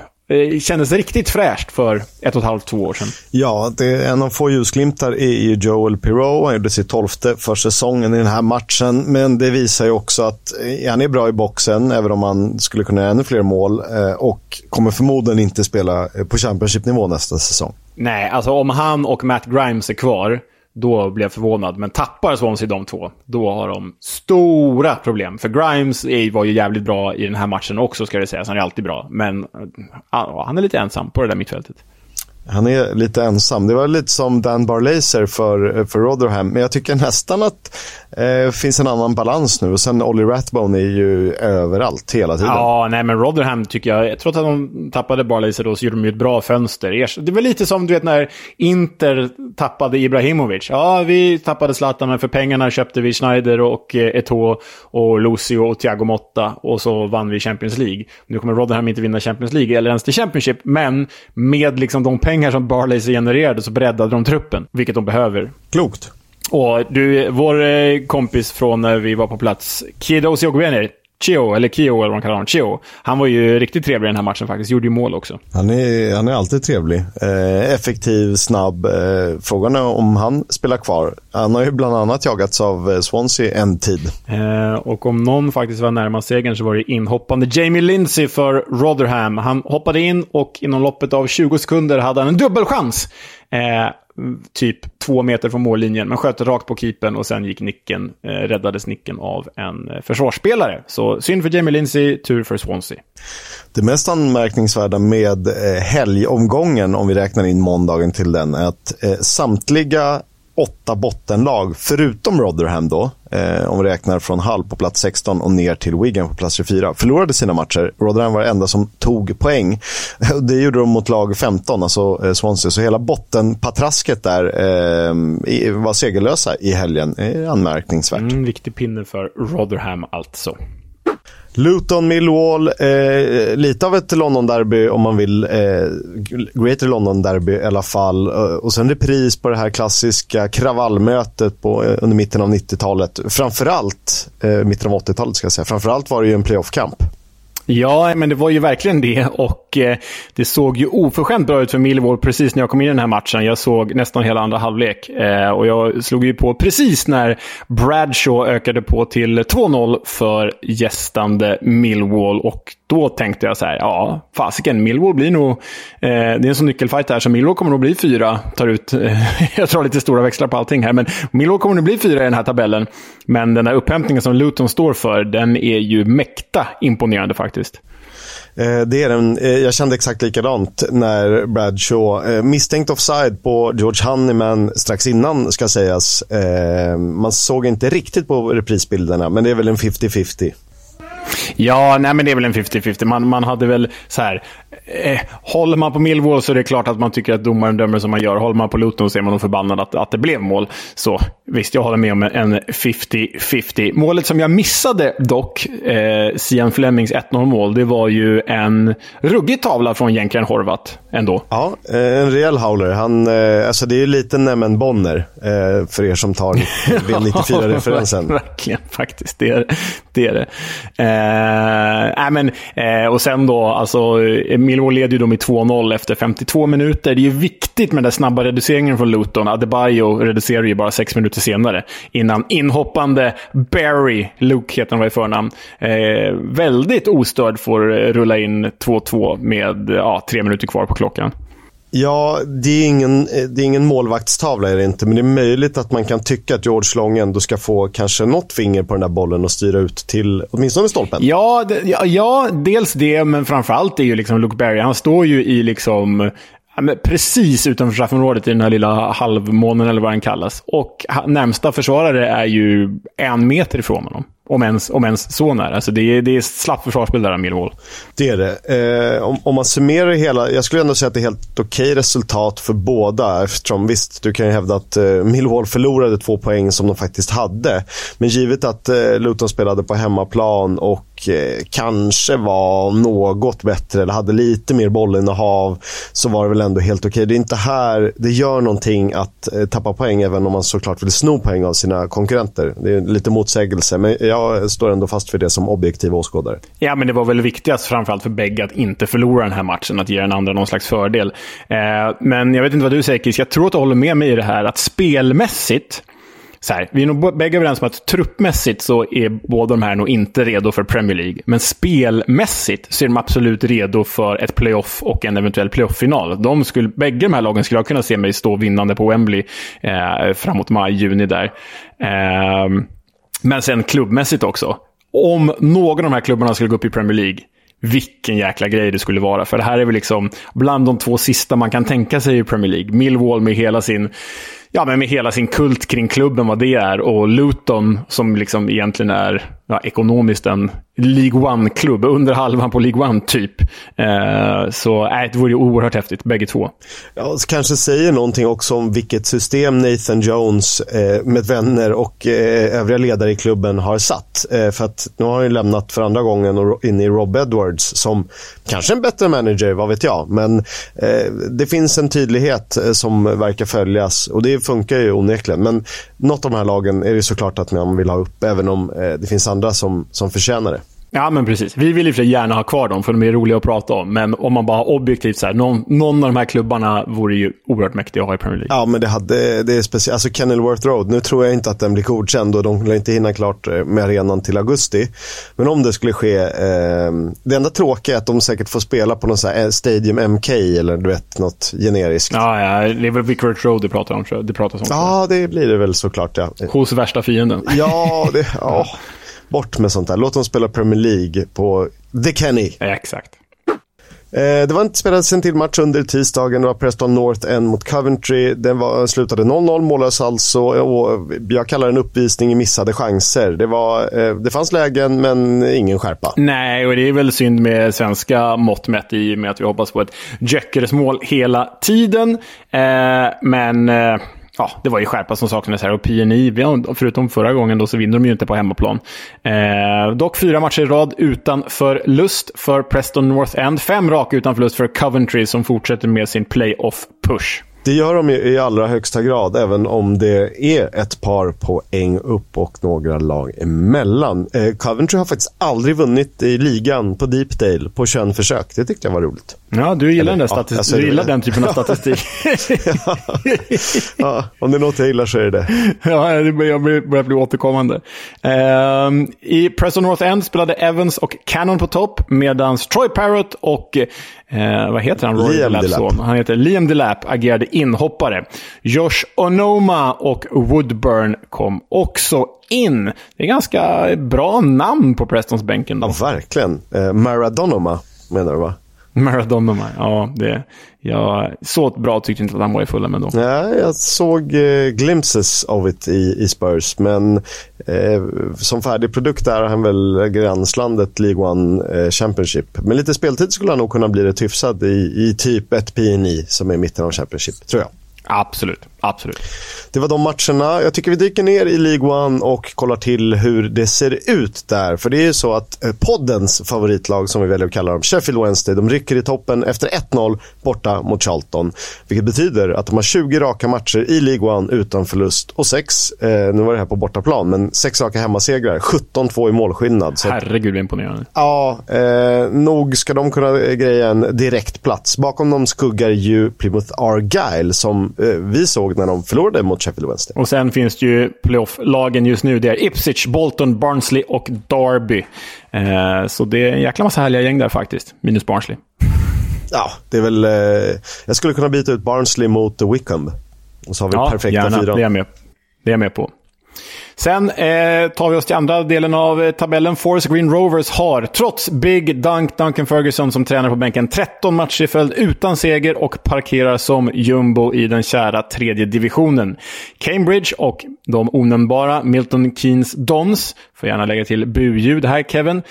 kändes riktigt fräscht för ett och ett halvt, två år sedan. Ja, det är en av få ljusglimtar i Joel Pirou. Han gjorde sitt tolfte för säsongen i den här matchen. Men det visar ju också att eh, han är bra i boxen, även om han skulle kunna göra ännu fler mål. Eh, och kommer förmodligen inte spela på Championship-nivå nästa säsong. Nej, alltså om han och Matt Grimes är kvar då blev jag förvånad. Men tappar Swansea de två, då har de stora problem. För Grimes är, var ju jävligt bra i den här matchen också, ska det sägas. Han är alltid bra. Men eh, han är lite ensam på det där mittfältet. Han är lite ensam. Det var lite som Dan Barlaser för, eh, för Rotherham. Men jag tycker nästan att eh, finns en annan balans nu. Och sen Ollie Rathbone är ju överallt hela tiden. Ja, nej men Rotherham tycker jag, trots att de tappade Barlaser då, så gjorde de ju ett bra fönster. Det var lite som du vet när Inter tappade Ibrahimovic. Ja, vi tappade Zlatan, men för pengarna köpte vi Schneider och eh, Eto'o och Lucio och Thiago Motta. Och så vann vi Champions League. Nu kommer Rotherham inte vinna Champions League, eller ens till Championship. Men med liksom de pengar som Barlaser genererade så breddade de truppen, vilket de behöver. Klokt. Och du, vår eh, kompis från när vi var på plats, Kido Siogwene, Chio, eller Kio eller vad man kallar honom, Chio. Han var ju riktigt trevlig i den här matchen faktiskt, gjorde ju mål också. Han är, han är alltid trevlig. Eh, effektiv, snabb. Eh, frågan är om han spelar kvar. Han har ju bland annat jagats av eh, Swansea en tid. Eh, och om någon faktiskt var närmast segern så var det inhoppande Jamie Lindsay för Rotherham. Han hoppade in och inom loppet av 20 sekunder hade han en dubbelchans. Eh, typ två meter från mållinjen, men sköt rakt på keepen och sen gick nicken, eh, räddades nicken av en eh, försvarsspelare. Så synd för Jamie Lindsay, tur för Swansea. Det mest anmärkningsvärda med eh, helgomgången, om vi räknar in måndagen till den, är att eh, samtliga åtta bottenlag, förutom Rotherham då, eh, om vi räknar från Hull på plats 16 och ner till Wigan på plats 24, förlorade sina matcher. Rotherham var det enda som tog poäng. (laughs) Det gjorde de mot lag 15, alltså eh, Swansea. Så hela bottenpatrasket där eh, var segerlösa i helgen. Det är anmärkningsvärt. Mm, viktig pinne för Rotherham alltså. Luton, Millwall, eh, lite av ett London-derby om man vill. Eh, Greater London-derby i alla fall. Eh, och sen repris på det här klassiska kravallmötet på, eh, under mitten av 90-talet. Framförallt, eh, mitten av 80-talet ska jag säga. Framförallt var det ju en playoff-kamp. Ja, men det var ju verkligen det. Och eh, det såg ju oförskämt bra ut för Millwall precis när jag kom in i den här matchen. Jag såg nästan hela andra halvlek. Eh, och jag slog ju på precis när Bradshaw ökade på till 2-0 för gästande Millwall. Och då tänkte jag så här, ja, fasiken, Millwall blir nog... Eh, det är en sån nyckelfight här, så Millwall kommer nog bli fyra. Tar ut, eh, (laughs) jag drar lite stora växlar på allting här, men Millwall kommer nog bli fyra i den här tabellen. Men den här upphämtningen som Luton står för, den är ju mäkta imponerande faktiskt. Eh, det är den. Eh, jag kände exakt likadant när Bradshaw, eh, misstänkt offside på George Honeyman strax innan ska sägas. Eh, man såg inte riktigt på reprisbilderna, men det är väl en 50-50. Ja, nej men det är väl en 50-50. Man, man hade väl så här, eh, håller man på Millwall så är det klart att man tycker att domaren dömer som man gör. Håller man på Luton så är man nog förbannad att, att det blev mål. Så visst, jag håller med om en 50-50. Målet som jag missade dock, eh, Sian Flemings 1-0 mål, det var ju en ruggig tavla från jänkaren Horvat ändå. Ja, eh, en rejäl howler. Han, eh, alltså det är ju lite Nemen Bonner eh, för er som tar (laughs) V94-referensen. (laughs) verkligen, faktiskt. Det är det. Är det. Eh, äh, men, eh, och sen då, alltså, Millwall leder ju då med 2-0 efter 52 minuter. Det är ju viktigt med den snabba reduceringen från Luton. Adebayo reducerar ju bara sex minuter senare. Innan inhoppande Barry, Luke heter han var i förnamn, eh, väldigt ostörd får rulla in 2-2 med ja, tre minuter kvar på klockan. Ja, det är, ingen, eh, det är ingen målvaktstavla är det inte, men det är möjligt att man kan tycka att George Long ändå ska få kanske något finger på den där bollen och styra ut till åtminstone stolpen. Ja, det, ja, ja dels det, men framförallt är ju liksom Luke Berry. Han står ju i liksom precis utanför straffområdet i den här lilla halvmånen eller vad den kallas. Och närmsta försvarare är ju en meter ifrån honom. Om ens, om ens så nära. Alltså det, är, det är slapp försvarsspel där Millwall. Det är det. Eh, om, om, man summerar det hela, jag skulle ändå säga att det är helt okej resultat för båda. Eftersom visst, du kan ju hävda att eh, Millwall förlorade två poäng som de faktiskt hade. Men givet att eh, Luton spelade på hemmaplan och eh, kanske var något bättre eller hade lite mer bollinnehav så var det väl ändå helt okej. Det är inte här det gör någonting att eh, tappa poäng även om man såklart vill sno poäng av sina konkurrenter. Det är lite motsägelse. Men jag står ändå fast för det som objektiv åskådare. Ja, men det var väl viktigast framförallt för bägge att inte förlora den här matchen, att ge den andra någon slags fördel. Eh, men jag vet inte vad du säger, Chris, Jag tror att du håller med mig i det här att spelmässigt så här, vi är nog bägge överens om att truppmässigt så är båda de här nog inte redo för Premier League. Men spelmässigt så är de absolut redo för ett playoff och en eventuell playoff-final. De skulle, bägge de här lagen skulle jag kunna se mig stå vinnande på Wembley eh, framåt maj, juni där. Eh, men sen klubbmässigt också. Om någon av de här klubbarna skulle gå upp i Premier League, vilken jäkla grej det skulle vara. För det här är väl liksom bland de två sista man kan tänka sig i Premier League. Millwall med hela sin ja, men med hela sin kult kring klubben, vad det är. Och Luton, som liksom egentligen är ja, ekonomiskt en League One-klubb, under halvan på League One typ. Eh, så äh, det vore ju oerhört häftigt, bägge två. Ja, kanske säger någonting också om vilket system Nathan Jones eh, med vänner och eh, övriga ledare i klubben har satt. Eh, för att nu har han ju lämnat för andra gången och in i Rob Edwards som kanske en bättre manager, vad vet jag. Men eh, det finns en tydlighet eh, som verkar följas och det funkar ju onekligen. Men något av de här lagen är det såklart att man vill ha upp, även om eh, det finns andra som, som förtjänar det. Ja, men precis. Vi vill sig gärna ha kvar dem, för de är roliga att prata om. Men om man bara objektivt så här, någon, någon av de här klubbarna vore ju oerhört mäktiga att ha i Premier League. Ja, men det, hade, det är speciellt. Alltså Kenilworth Road, nu tror jag inte att den blir godkänd och de lär inte hinna klart eh, med arenan till augusti. Men om det skulle ske, eh, det enda tråkiga är att de säkert får spela på någon så här eh, Stadium MK eller du vet, något generiskt. Ja, ja, det är väl Vicarage Road det pratar om, det pratas om. Ja, det blir det väl såklart, ja. Hos värsta fienden. Ja, det, ja. Bort med sånt där. Låt dem spela Premier League på The Kenny. Ja, exakt. Eh, det var inte spelats en till match under tisdagen. Det var Preston North End mot Coventry. Den var, slutade 0-0 mållös alltså. Och jag kallar det en uppvisning i missade chanser. Det, var, eh, det fanns lägen, men ingen skärpa. Nej, och det är väl synd med svenska mått mätt i och med att vi hoppas på ett Gyökeres mål hela tiden. Eh, men ja, det var ju skärpa som saknades här och PNI, förutom förra gången då, så vinner de ju inte på hemmaplan. Eh, dock fyra matcher i rad utan förlust för Preston North End. Fem raka utan förlust för Coventry som fortsätter med sin playoff-push. Det gör de i allra högsta grad, även om det är ett par poäng upp och några lag emellan. Eh, Coventry har faktiskt aldrig vunnit i ligan på Deepdale på 21 försök. Det tyckte jag var roligt. Ja, du gillar, Eller, den, ja, alltså, du gillar den typen av (laughs) statistik. ja. ja, om det är något jag gillar så är det det. (laughs) ja, det börjar bli återkommande. Uh, I Preston North End spelade Evans och Cannon på topp, medan Troy Parrott och uh, vad heter han? Roy Liam Delap. Han heter Liam Delap, agerade inhoppare. Josh Onoma och Woodburn kom också in. Det är ganska bra namn på Prestons bänken. Då. Ja, verkligen. Eh, Maradonoma menar du va? (laughs) Maradona, ja. Det, jag, så bra tyckte inte att han var i Fulham ändå. Nej, jag såg eh, glimpses of it i, i Spurs, men eh, som färdig produkt är han väl gränslandet League One eh, Championship. Med lite speltid skulle han nog kunna bli rätt hyfsad i, i typ ett PNI som är mitten av Championship, tror jag. Absolut, absolut. Det var de matcherna. Jag tycker vi dyker ner i League One och kollar till hur det ser ut där. För det är ju så att eh, poddens favoritlag, som vi väljer att kalla dem, Sheffield Wednesday, de rycker i toppen efter 1-0 borta mot Charlton. Vilket betyder att de har 20 raka matcher i League One utan förlust och 6, eh, nu var det här på bortaplan, men 6 raka hemmasegrar. 17-2 i målskillnad. Så Herregud, imponerande. Ja, eh, nog ska de kunna greja en direkt plats. Bakom dem skuggar ju Plymouth Argyle som eh, vi såg när de förlorade mot Sheffield Wednesday. Och sen finns det ju playoff-lagen just nu. Det är Ipswich, Bolton, Barnsley och Derby. Eh, så det är en jäkla massa härliga gäng där faktiskt, minus Barnsley. (laughs) Ja, det är väl... Eh, jag skulle kunna byta ut Barnsley mot Wickham. Och så har vi ja, perfekta gärna. fyran. Det är, jag med. det är jag med på. Sen eh, tar vi oss till andra delen av eh, tabellen. Forest Green Rovers har, trots Big Dunk Duncan Ferguson som tränar på bänken, 13 matcher i följd utan seger och parkerar som jumbo i den kära tredje divisionen. Cambridge och de onämnbara Milton Keynes Dons, får gärna lägga till buljud här Kevin,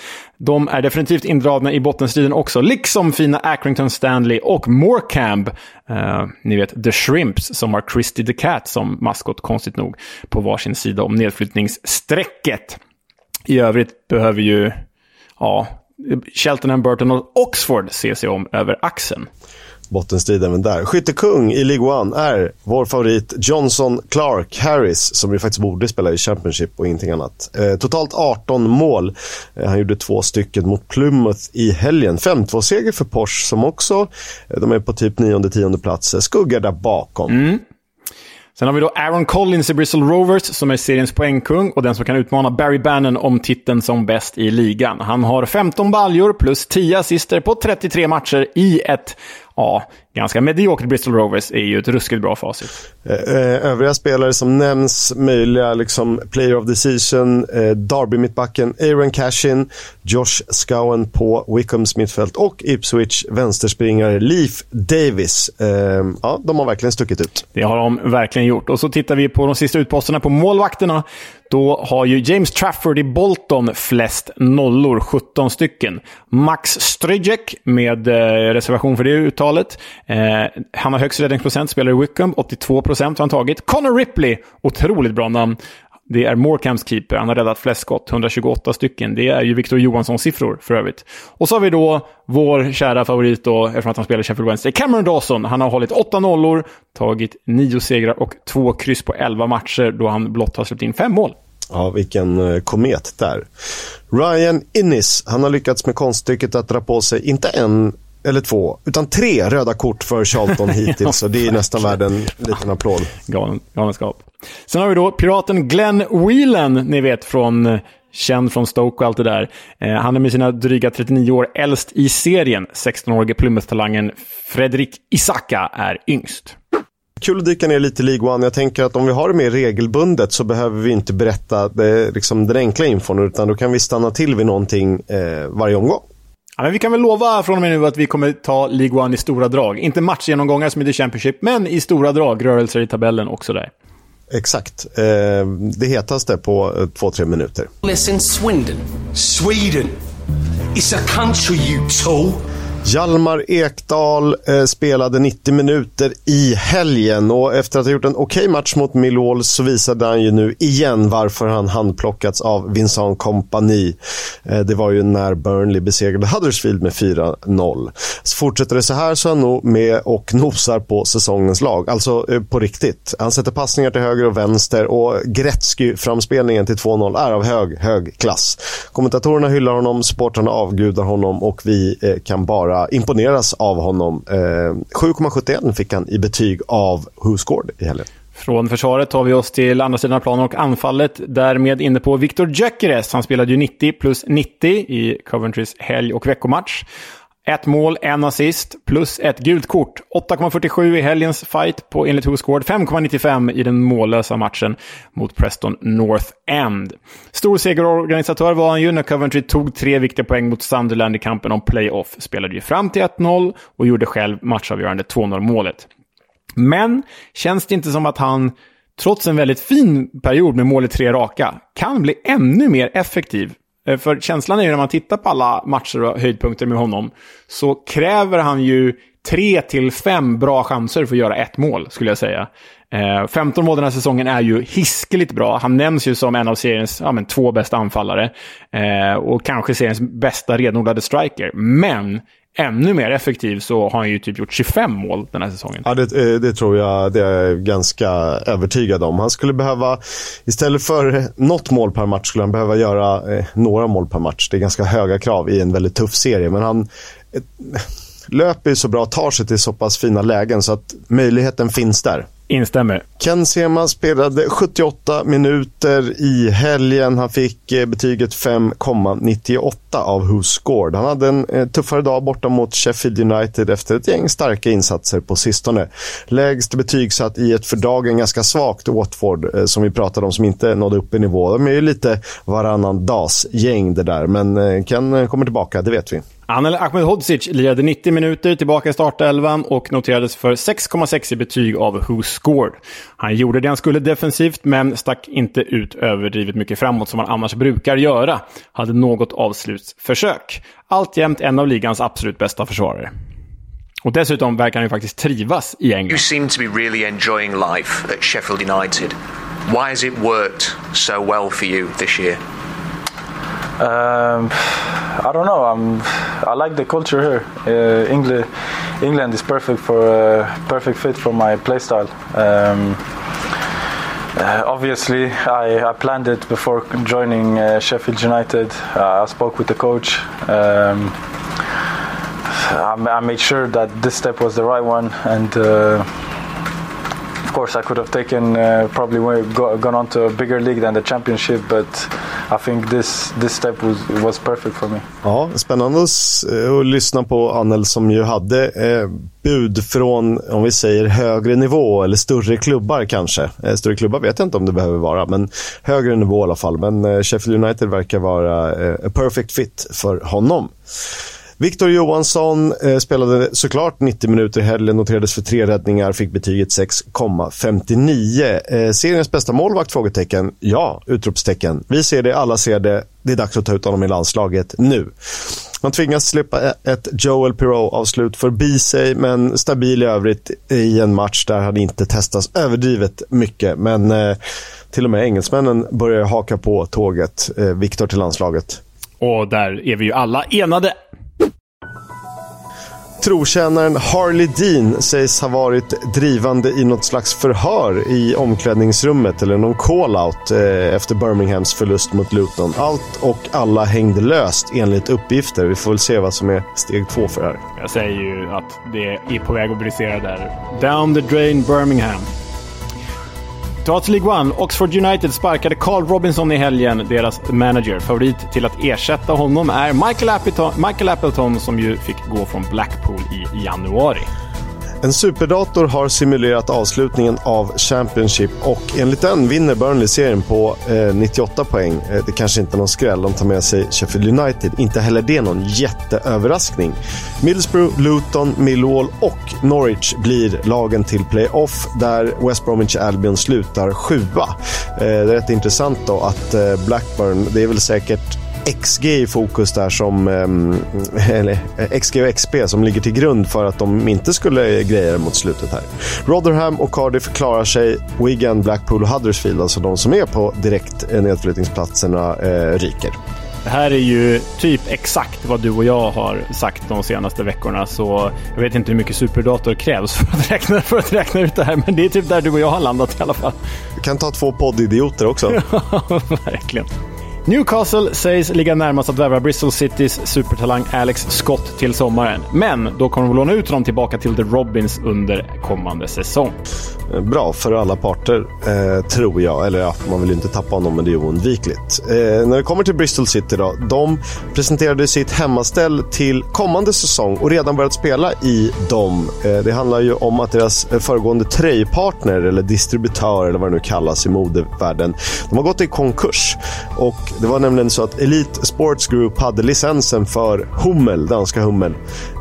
de är definitivt indragna i bottenstriden också, liksom fina Accrington Stanley och Morecambe. Eh, ni vet, The Shrimps som har Christy the Cat som maskot, konstigt nog, på varsin sida om nedflyttningsstrecket. I övrigt behöver ju, ja, Cheltenham, Burton och Oxford se sig om över axeln bottenstrid även där. Skyttekung i League One är vår favorit Johnson Clark Harris som ju faktiskt borde spela i Championship och ingenting annat. Eh, totalt 18 mål. Eh, han gjorde två stycken mot Plymouth i helgen. 5-2-seger för Porsche som också, eh, de är på typ 9-10 plats, eh, skuggar där bakom. Mm. Sen har vi då Aaron Collins i Bristol Rovers som är seriens poängkung och den som kan utmana Barry Bannon om titeln som bäst i ligan. Han har 15 baljor plus 10 assister på 33 matcher i ett ja, ganska mediokert Bristol Rovers är ju ett ruskigt bra facit. Eh, eh, övriga spelare som nämns, möjliga liksom, player of the season, eh, Derby-mittbacken Aaron Cashin, Josh Scowen på Wickhams mittfält och Ipswich vänsterspringare Leaf Davis. Eh, ja, de har verkligen stuckit ut. Det har de verkligen gjort. Och så tittar vi på de sista utposterna på målvakterna. Då har ju James Trafford i Bolton flest nollor, 17 stycken. Max Stryjek, med eh, reservation för det uttalet. Eh, han har högst räddningsprocent, spelar i Wickham, 82 procent har han tagit. Connor Ripley, otroligt bra namn. Det är Morecamps keeper. Han har räddat flest skott, 128 stycken. Det är ju Victor Johanssons siffror för övrigt. Och så har vi då vår kära favorit då, eftersom att han spelar Sheffield Wednesday, Cameron Dawson. Han har hållit åtta nollor, tagit nio segrar och två kryss på elva matcher då han blott har släppt in fem mål. Ja, vilken eh, komet där. Ryan Innis, han har lyckats med konststycket att dra på sig inte en eller två, utan tre röda kort för Charlton (laughs) hittills. Så det är nästan värd en liten applåd. Galen, galenskap. Sen har vi då piraten Glenn Whelan, ni vet från känd från Stoke och allt det där. Eh, han är med sina dryga 39 år äldst i serien. 16-årige Plymouth-talangen Fredrik Isaka är yngst. Kul att dyka ner lite i League One. Jag tänker att om vi har det mer regelbundet så behöver vi inte berätta det, liksom den enkla infon utan då kan vi stanna till vid någonting eh, varje omgång. Ja, men vi kan väl lova från och med nu att vi kommer ta League One i stora drag. Inte matchgenomgångar som i The Championship, men i stora drag. Rörelser i tabellen också där. Exakt. Eh, det hetaste på eh, två, tre minuter. Listen, Swindon. Sweden. It's a country, you tool. Hjalmar Ekdal eh, spelade 90 minuter i helgen och efter att ha gjort en okej okay match mot Millwall så visade han ju nu igen varför han handplockats av Vincent kompani. Eh, det var ju när Burnley besegrade Huddersfield med 4-0. Så fortsätter det så här så är han nog med och nosar på säsongens lag. Alltså eh, på riktigt. Han sätter passningar till höger och vänster och Gretzky-framspelningen till 2-0 är av hög, hög klass. Kommentatorerna hyllar honom, supportrarna avgudar honom och vi eh, kan bara bara imponeras av honom. Eh, 7,71 fick han i betyg av Who Scored i helgen. Från försvaret tar vi oss till andra sidan av planen och anfallet. Därmed inne på Viktor Gyökeres. Han spelade ju 90 plus 90 i Coventrys helg och veckomatch. Ett mål, en assist, plus ett gult kort. 8,47 i helgens fight på enligt Who 5,95 i den mållösa matchen mot Preston North End. Stor segerorganisatör var han ju när Coventry tog tre viktiga poäng mot Sunderland i kampen om playoff. Spelade ju fram till 1-0 och gjorde själv matchavgörande 2-0 målet. Men känns det inte som att han, trots en väldigt fin period med mål i tre raka, kan bli ännu mer effektiv Eh, för känslan är ju när man tittar på alla matcher och höjdpunkter med honom, så kräver han ju tre till fem bra chanser för att göra ett mål, skulle jag säga. Eh, 15 mål den här säsongen är ju hiskeligt bra. Han nämns ju som en av seriens ja, men, två bästa anfallare. Eh, och kanske seriens bästa renodlade striker. Men ännu mer effektiv så har han ju typ gjort 25 mål den här säsongen. Ja, det, eh, det, tror jag. Det är jag ganska övertygad om. Han skulle behöva, istället för något mål per match, skulle han behöva göra eh, några mål per match. Det är ganska höga krav i en väldigt tuff serie. Men han eh, löper ju så bra, tar sig till så pass fina lägen så att möjligheten finns där. Instämmer. Ken Sema spelade 78 minuter i helgen. Han fick eh, betyget 5,98 av Who Scored. Han hade en eh, tuffare dag borta mot Sheffield United efter ett gäng starka insatser på sistone. Lägst betygsatt i ett för dagen ganska svagt Watford eh, som vi pratade om som inte nådde upp i nivå. De är ju lite varannan dags gäng det där, men Ken kommer tillbaka, det vet vi. Anel Ahmedhodzic lirade 90 minuter tillbaka i startelvan och noterades för 6,6 i betyg av Who Scored. Han gjorde det han skulle defensivt, men stack inte ut överdrivet mycket framåt som han annars brukar göra. Hade något avslutsförsök. Alltjämt en av ligans absolut bästa försvarare. Och dessutom verkar han ju faktiskt trivas i England. You seem to be really enjoying life at Sheffield United. Why has it worked so well for you this year? Um, I don't know. I'm, I like the culture here. Uh, England, England is perfect for uh, perfect fit for my playstyle. Um, uh, obviously, I, I, planned it before joining uh, Sheffield United. Uh, I spoke with the coach. Um, I, I, made sure that this step was the right one, and uh, of course, I could have taken uh, probably go, gone on to a bigger league than the Championship, but I think this this step was was perfect for me. Ja, spännande att, eh, lyssna på Anel som ju hade eh, bud från, om vi säger högre nivå eller större klubbar kanske. Eh, större klubbar vet jag inte om det behöver vara, men högre nivå i alla fall. Men eh, Sheffield United verkar vara eh, a perfect fit för honom. Victor Johansson eh, spelade såklart 90 minuter i helgen, noterades för tre räddningar, fick betyget 6,59. Eh, seriens bästa målvakt? Frågetecken. Ja, utropstecken. Vi ser det, alla ser det. Det är dags att ta ut honom i landslaget nu. Man tvingas släppa ett Joel Pirou-avslut förbi sig, men stabil i övrigt i en match där han inte testas överdrivet mycket. Men eh, till och med engelsmännen börjar haka på tåget. Eh, Victor till landslaget. Och där är vi ju alla enade. Trotjänaren Harley Dean sägs ha varit drivande i något slags förhör i omklädningsrummet eller någon call-out eh, efter Birminghams förlust mot Luton. Allt och alla hängde löst enligt uppgifter. Vi får väl se vad som är steg två för det här. Jag säger ju att det är på väg att brisera där. Down the drain Birmingham. Ta till League One. Oxford United sparkade Carl Robinson i helgen, deras manager. Favorit till att ersätta honom är Michael Appleton, Michael Appleton som ju fick gå från Blackpool i januari. En superdator har simulerat avslutningen av Championship och enligt den vinner Burnley serien på eh, 98 poäng. Eh, det kanske inte är någon skräll, de tar med sig Sheffield United. Inte heller det någon jätteöverraskning. Middlesbrough, Luton, Millwall och Norwich blir lagen till playoff där West Bromwich Albion slutar sjua. Eh, det är rätt intressant då att eh, Blackburn, det är väl säkert XG i fokus där som, (laughs) eller XG och XP som ligger till grund för att de inte skulle greja mot slutet här. Rotherham och Cardiff klarar sig. Wigan, Blackpool och Huddersfield, alltså de som är på direkt nedflyttningsplatserna, eh, ryker. Det här är ju typ exakt vad du och jag har sagt de senaste veckorna, så jag vet inte hur mycket superdator krävs för att (laughs) räkna, för att räkna ut det här, men det är typ där du och jag har landat i alla fall. Vi kan ta två poddidioter också. (laughs) Verkligen. Newcastle sägs ligga närmast att värva Bristol Citys supertalang Alex Scott till sommaren. Men då kommer de låna ut honom tillbaka till The Robins under kommande säsong. Bra för alla parter, eh, tror jag. Eller ja, man vill ju inte tappa honom, men det är oundvikligt. Eh, när det kommer till Bristol City då. De presenterade sitt hemmaställ till kommande säsong och redan börjat spela i dem. Eh, det handlar ju om att deras föregående tröjpartner, eller distributör eller vad det nu kallas i modevärlden, de har gått i konkurs. Och det var nämligen så att Elite Sports Group hade licensen för Hummel, danska Hummel.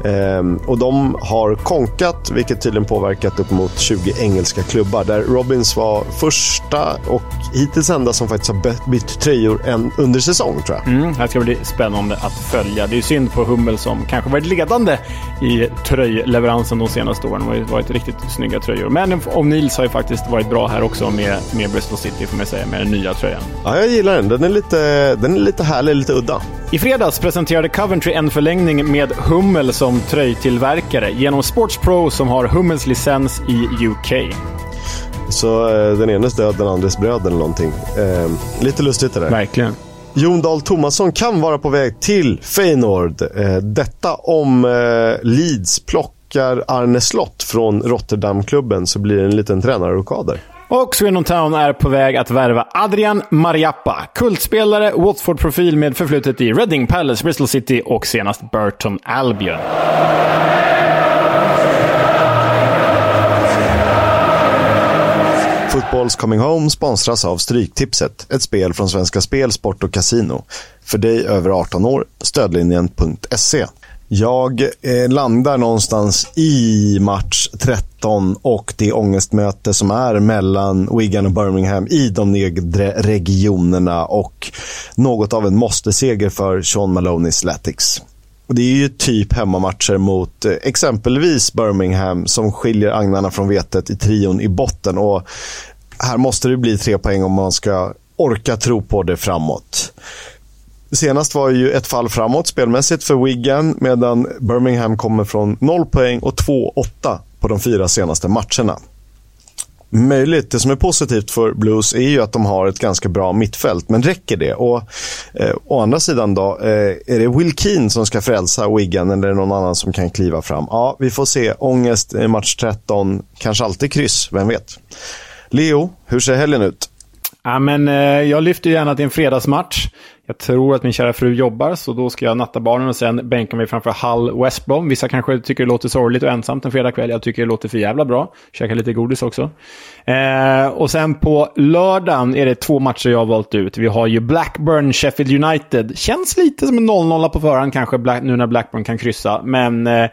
Ehm, och de har konkat, vilket tydligen påverkat upp mot 20 engelska klubbar. Där Robins var första och hittills enda som faktiskt har bytt tröjor en under säsong, tror jag. Mm, det ska bli spännande att följa. Det är synd på Hummel som kanske varit ledande i tröjleveransen de senaste åren. Det har varit riktigt snygga tröjor. Men O'Neills har ju faktiskt varit bra här också med, med Bristol City, får man säga, med den nya tröjan. Ja, jag gillar den. Den är lite, den är lite härlig, lite udda. I fredags presenterade Coventry en förlängning med Hummel som tröjtillverkare genom Sports Pro som har Hummels licens i UK. Så eh, den enes död, den andres bröd eller någonting. Eh, lite lustigt det där. Verkligen. Jon Dahl Tomasson kan vara på väg till Feyenoord. Eh, detta om eh, Leeds plockar Arne Slott från Rotterdamklubben så blir det en liten tränarrokad där. Och Swindon Town är på väg att värva Adrian Mariappa. Kultspelare, Watford-profil med förflutet i Reading, Palace, Bristol City och senast Burton Albion. Footballs Coming Home sponsras av Stryktipset, ett spel från Svenska Spel, Sport och Casino. För dig över 18 år, stödlinjen.se. Jag eh, landar någonstans i match 13 och det ångestmöte som är mellan Wigan och Birmingham i de nedre regionerna och något av en måste-seger för Sean Maloney Latics. Och det är ju typ hemmamatcher mot eh, exempelvis Birmingham som skiljer agnarna från vetet i trion i botten. Och här måste det bli tre poäng om man ska orka tro på det framåt. Senast var ju ett fall framåt spelmässigt för Wigan medan Birmingham kommer från 0 poäng och 2-8 på de fyra senaste matcherna. Möjligt. Det som är positivt för Blues är ju att de har ett ganska bra mittfält, men räcker det? Och eh, Å andra sidan då, eh, är det Will Keane som ska frälsa Wigan eller är det någon annan som kan kliva fram? Ja, vi får se. Ångest i match 13, kanske alltid kryss, vem vet? Leo, hur ser helgen ut? Ja, men, eh, jag lyfter gärna till en fredagsmatch. Jag tror att min kära fru jobbar, så då ska jag natta barnen och sen bänka mig framför Hull West Brom. Vissa kanske tycker det låter sorgligt och ensamt en fredagkväll. Jag tycker det låter för jävla bra. Käka lite godis också. Eh, och sen på lördagen är det två matcher jag har valt ut. Vi har ju Blackburn, Sheffield United. Känns lite som en 0-0 på förhand kanske, nu när Blackburn kan kryssa. Men eh,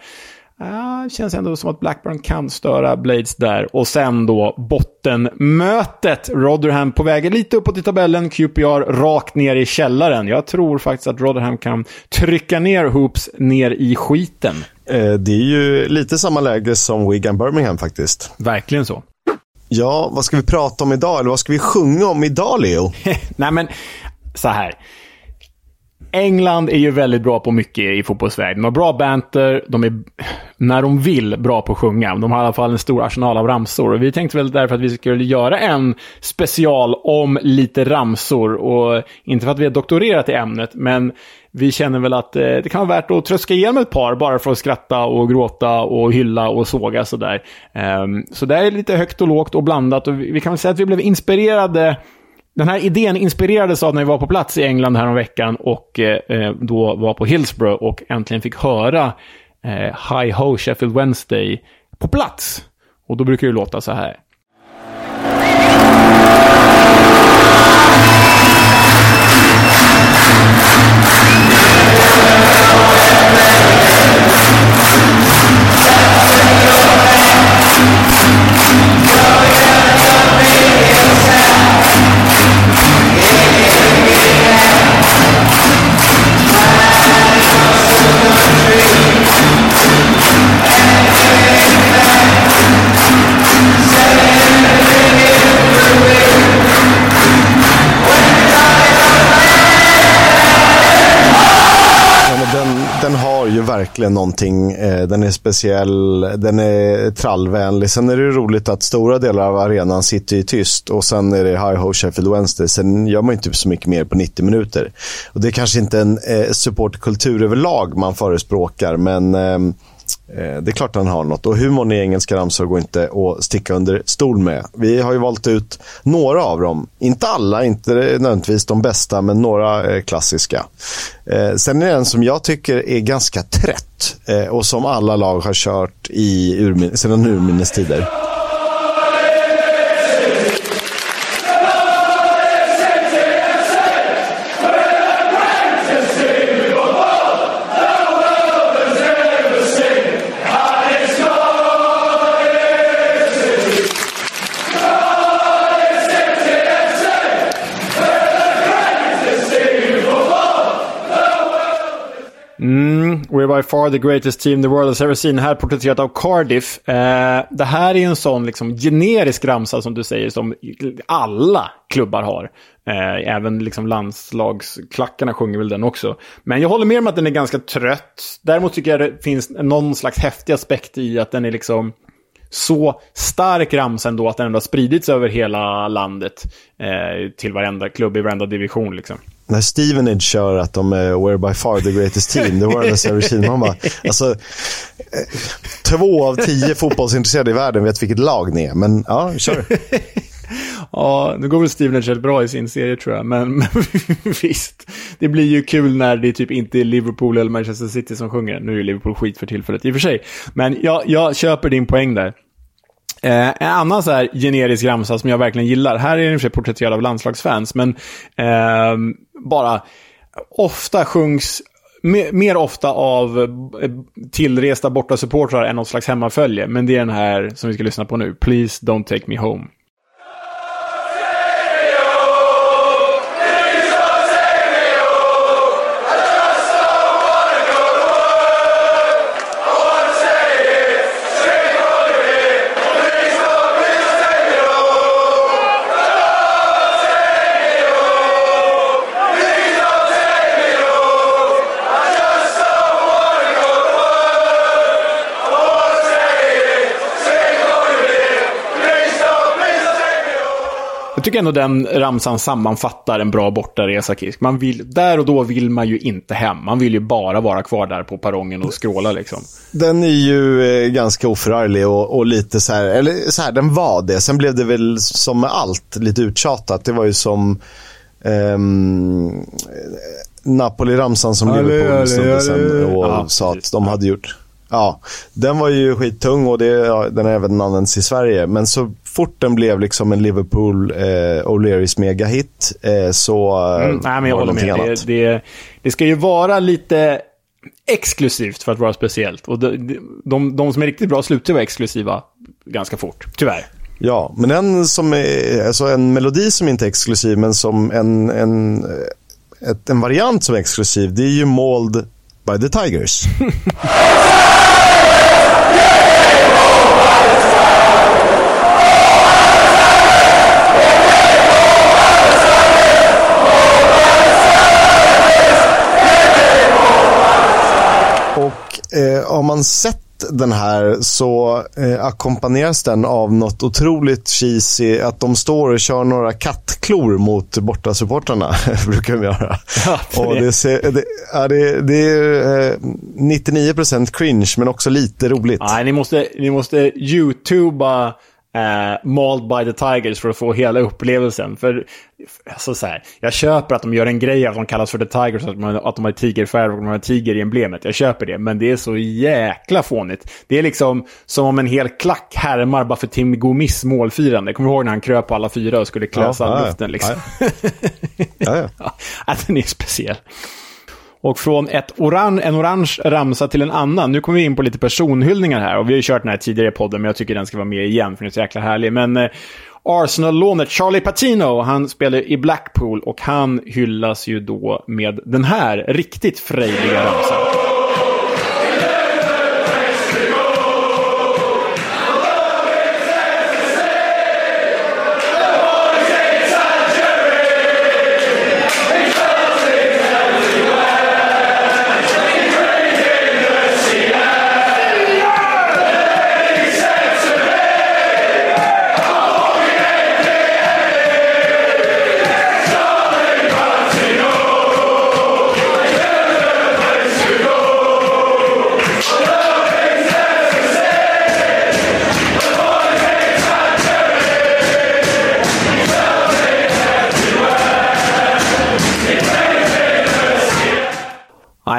Ah, känns ändå som att Blackburn kan störa Blades där. Och sen då bottenmötet. Rotherham på väg lite uppåt i tabellen. QPR rakt ner i källaren. Jag tror faktiskt att Rotherham kan trycka ner Hoops ner i skiten. Eh, det är ju lite samma läge som Wigan Birmingham faktiskt. Verkligen så. Ja, vad ska vi prata om idag? Eller vad ska vi sjunga om idag, Leo? (laughs) Nej, men så här. England är ju väldigt bra på mycket i fotbollsväg. De har bra banter, de är, när de vill, bra på att sjunga. De har i alla fall en stor arsenal av ramsor. Och vi tänkte väl därför att vi skulle göra en special om lite ramsor. Och inte för att vi har doktorerat i ämnet, men vi känner väl att eh, det kan vara värt att tröska igenom ett par bara för att skratta och gråta och hylla och såga sådär. Um, så det är lite högt och lågt och blandat. Och vi kan väl säga att vi blev inspirerade den här idén inspirerades av när vi var på plats i England häromveckan och eh, eh, då var på Hillsborough och äntligen fick höra eh, Hi Ho Sheffield Wednesday på plats. Och då brukar det låta så här. Take that. Verkligen någonting. Eh, den är speciell, den är trallvänlig. Sen är det roligt att stora delar av arenan sitter ju tyst och sen är det High Ho Sheffield Wednesday. Sen gör man inte så mycket mer på 90 minuter. Och Det är kanske inte en eh, supportkultur överlag man förespråkar, men Eh, Eh, det är klart han har något. Och humorn i engelska ramsor går inte att sticka under stol med. Vi har ju valt ut några av dem. Inte alla, inte nödvändigtvis de bästa, men några eh, klassiska. Eh, sen är det en som jag tycker är ganska trött och som alla lag har kört i urmin sedan urminnes tider. We're by far the greatest team the world has ever seen. Här porträtterat av Cardiff. Eh, det här är en sån liksom, generisk ramsa som du säger som alla klubbar har. Eh, även liksom landslagsklackarna sjunger väl den också. Men jag håller med om att den är ganska trött. Däremot tycker jag det finns någon slags häftig aspekt i att den är liksom så stark ramsa ändå att den ändå har spridits över hela landet. Eh, till varenda klubb i varenda division liksom när Stevenage kör att de är “We're by far the greatest team the world has ever seen”. Man bara, (laughs) alltså, eh, två av tio fotbollsintresserade i världen vet vilket lag ni är, men ja, kör. (laughs) ja, nu går väl Stevenage rätt bra i sin serie tror jag, men, men (laughs) visst. Det blir ju kul när det typ inte är Liverpool eller Manchester City som sjunger. Nu är Liverpool skit för tillfället i och för sig. Men jag, jag köper din poäng där. Eh, en annan så här generisk ramsa som jag verkligen gillar, här är den i och för sig porträtterad av landslagsfans, men eh, bara ofta sjungs mer ofta av eh, tillresta borta supportrar än något slags hemmafölje. Men det är den här som vi ska lyssna på nu. Please don't take me home. Tycker ändå den ramsan sammanfattar en bra bortaresa, Kisk. Man vill, där och då vill man ju inte hem. Man vill ju bara vara kvar där på perrongen och skråla liksom. Den är ju eh, ganska oförarglig och, och, lite så här, eller så här, den var det. Sen blev det väl som med allt lite uttjatat. Det var ju som ehm, Napoli-ramsan som Liverpool stod sen och ja, sa att de hade gjort. Ja, den var ju skittung och det, ja, den har även använts i Sverige. Men så fort den blev liksom en Liverpool eh, O'Learys megahit eh, så eh, mm, nej, men jag håller med. Det, det, det, ska ju vara lite exklusivt för att vara speciellt. Och de, de, de som är riktigt bra slutar vara exklusiva ganska fort, tyvärr. Ja, men en, som är, alltså en melodi som inte är exklusiv men som en, en, ett, en variant som är exklusiv, det är ju Mold by the Tigers. (laughs) Och eh, har man sett den här så eh, ackompanjeras den av något otroligt cheesy. Att de står och kör några kattklor mot bortasupportrarna. (laughs) brukar de göra. Ja, det... Och det, ser, det, ja, det, det är eh, 99% cringe men också lite roligt. Nej, ni måste, ni måste youtuba eh, Mauled by the Tigers för att få hela upplevelsen. För alltså så här, jag köper att de gör en grej av att de kallas för the Tigers, att de, att de har tigerfärg och de har tiger i emblemet. Jag köper det, men det är så jäkla fånigt. Det är liksom som om en hel klack härmar bara för Tim Gomis målfirande. Kommer du ihåg när han kröp på alla fyra och skulle klösa ja, luften? Liksom? Ja, ja. ja, (laughs) ja. den är speciell. Och från ett oran en orange ramsa till en annan. Nu kommer vi in på lite personhyllningar här. Och vi har ju kört den här tidigare i podden, men jag tycker den ska vara med igen, för den är så jäkla härlig. Men eh, Arsenal-lånet Charlie Patino, han spelar i Blackpool och han hyllas ju då med den här riktigt frejdiga ramsan.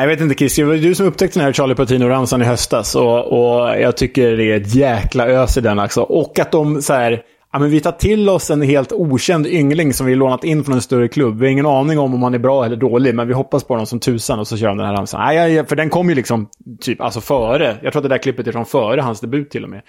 Jag vet inte Chris, det var du som upptäckte den här Charlie Patino-ramsan i höstas. Och, och jag tycker det är ett jäkla ös i den också. Och att de så här, ja, men vi tar till oss en helt okänd yngling som vi lånat in från en större klubb. Vi har ingen aning om om han är bra eller dålig, men vi hoppas på honom som tusan och så kör han den här ramsan. Nej, för den kom ju liksom typ alltså före. Jag tror att det där klippet är från före hans debut till och med.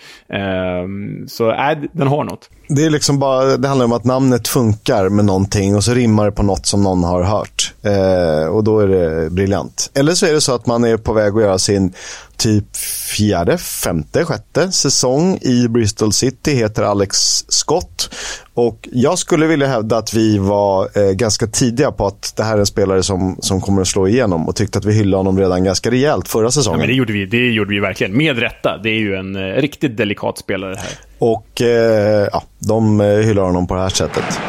Um, så nej, den har något. Det, är liksom bara, det handlar om att namnet funkar med någonting och så rimmar det på något som någon har hört. Uh, och då är det briljant. Eller så är det så att man är på väg att göra sin typ fjärde, femte, sjätte säsong i Bristol City heter Alex Scott. Och jag skulle vilja hävda att vi var eh, ganska tidiga på att det här är en spelare som, som kommer att slå igenom och tyckte att vi hyllade honom redan ganska rejält förra säsongen. Ja, men det, gjorde vi, det gjorde vi verkligen, med rätta. Det är ju en eh, riktigt delikat spelare här. Och eh, ja, de eh, hyllar honom på det här sättet.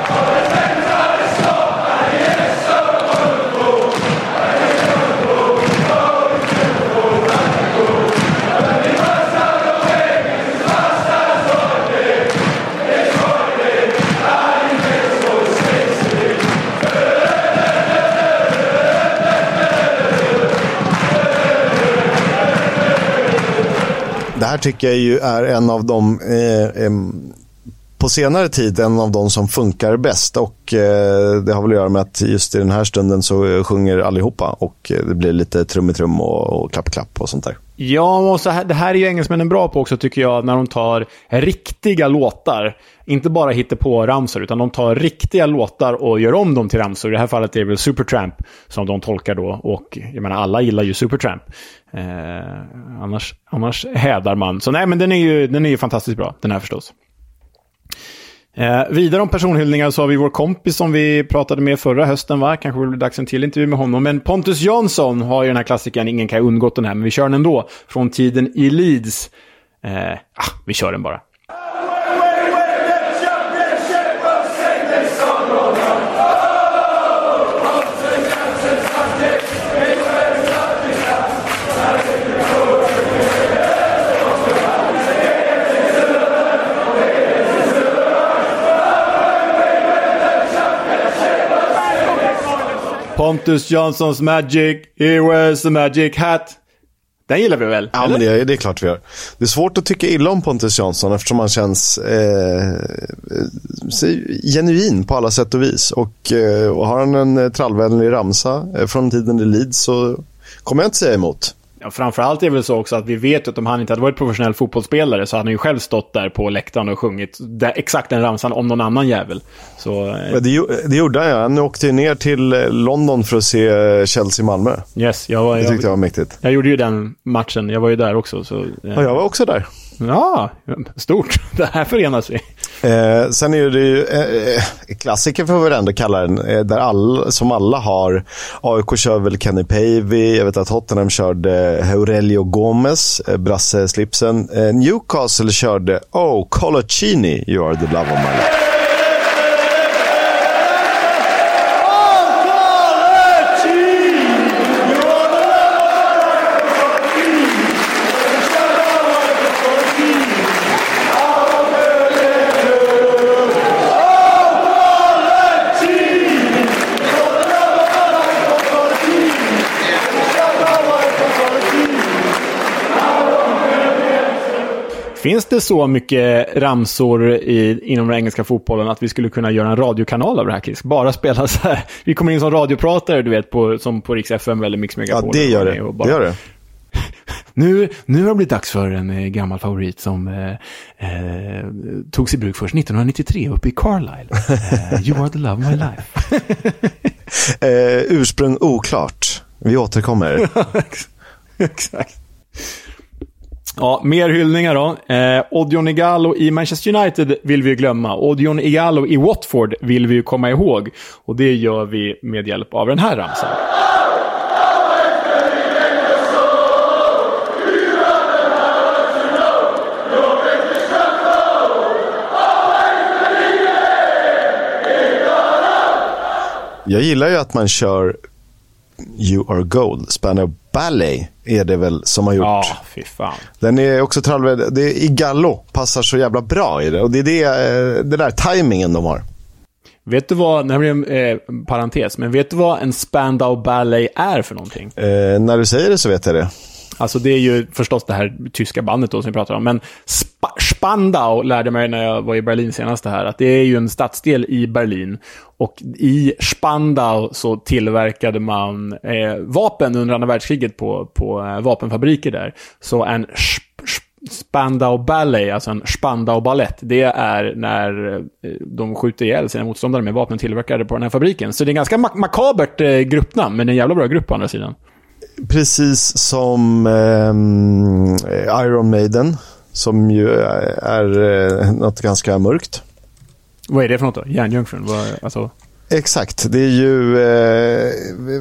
Här tycker jag ju är en av de, eh, eh, på senare tid, en av de som funkar bäst. Och eh, Det har väl att göra med att just i den här stunden så eh, sjunger allihopa och eh, det blir lite trum i trum och, och klapp klapp och sånt där. Ja, och så här, det här är ju engelsmännen bra på också tycker jag, när de tar riktiga låtar. Inte bara hittar på ramsor utan de tar riktiga låtar och gör om dem till ramsor. I det här fallet är det väl Supertramp som de tolkar då. Och jag menar, alla gillar ju Supertramp. Eh, annars, annars hädar man. Så nej, men den är ju, den är ju fantastiskt bra, den här förstås. Eh, vidare om personhyllningar så har vi vår kompis som vi pratade med förra hösten, va? Kanske blir det dags en till intervju med honom. Men Pontus Jansson har ju den här klassikern, ingen kan ha undgått den här, men vi kör den ändå. Från tiden i Leeds. Eh, ah, vi kör den bara. Pontus Janssons Magic, he wears a magic hat. Den gillar vi väl? Ja, eller? men det, det är klart vi gör. Det är svårt att tycka illa om Pontus Jansson eftersom han känns eh, genuin på alla sätt och vis. Och, eh, och har han en eh, trallvänlig ramsa eh, från tiden i Leeds så kommer jag inte säga emot. Ja, framförallt är det väl så också att vi vet att om han inte hade varit professionell fotbollsspelare så hade han ju själv stått där på läktaren och sjungit där, exakt den ramsan om någon annan jävel. Så, eh, Det, det gjorde han ja. Han åkte ju ner till eh, London för att se eh, Chelsea-Malmö. yes, jag, var, Det jag, tyckte jag var mäktigt. jag gjorde ju den matchen, jag var ju där också. Så, Ja, jag var också där ja, stort. (laughs) Det här förenas vi. Eh, sen är det ju eh, klassiker får vi ändå kalla den, eh, där all, som alla har. AIK kör väl Kenny Pavey, jag vet att Tottenham körde Aurelio Gomez, eh, brasse-slipsen. Eh, Newcastle körde Oh, Colaccini, you are the love of my life. Finns det så mycket ramsor i, inom den engelska fotbollen att vi skulle kunna göra en radiokanal av det här, Chris? Bara spela så här. Vi kommer in som radiopratare, du vet, på, som på Riks FM eller Mix Ja, Megapol. det gör det. bara- det, gör det. (laughs) Nu, nu har det blivit dags för en eh, gammal favorit som eh, eh, togs i bruk först 1993 uppe i Carlisle. Eh, you are the love of my life. (laughs) Eh, ursprung oklart. Vi återkommer. (laughs) Exakt. Ja, mer hyllningar då. Eh, Odion Igalo i Manchester United vill vi ju glömma. Odion Igalo i Watford vill vi ju komma ihåg. Och det gör vi med hjälp av den här ramsan. Jag gillar ju att man kör You are gold. Spano Ballet är det väl som har gjort. Ja, fy fan. Den är också trallvänlig. Det är i gallo passar så jävla bra i det. Och det är det, eh, det där tajmingen de har. Vet du vad, det här blir en eh, parentes, men vet du vad en Spandau Ballet är för någonting? Eh, när du säger det så vet jag det. Alltså det är ju förstås det här tyska bandet då som vi pratar om. Men Sp Spandau lärde mig när jag var i Berlin senast det här. Att det är ju en stadsdel i Berlin. Och i Spandau så tillverkade man eh, vapen under andra världskriget på, på eh, vapenfabriker där. Så en Spandau Ballet, alltså en Spandau Ballett, det är när eh, de skjuter ihjäl sina motståndare med vapen tillverkade på den här fabriken. Så det är ganska mak makabert eh, gruppnamn, men en jävla bra grupp på andra sidan. Precis som ehm, Iron Maiden. Som ju är eh, något ganska mörkt. Vad är det för något då? Järnjungfrun? Alltså... Exakt, det är ju eh,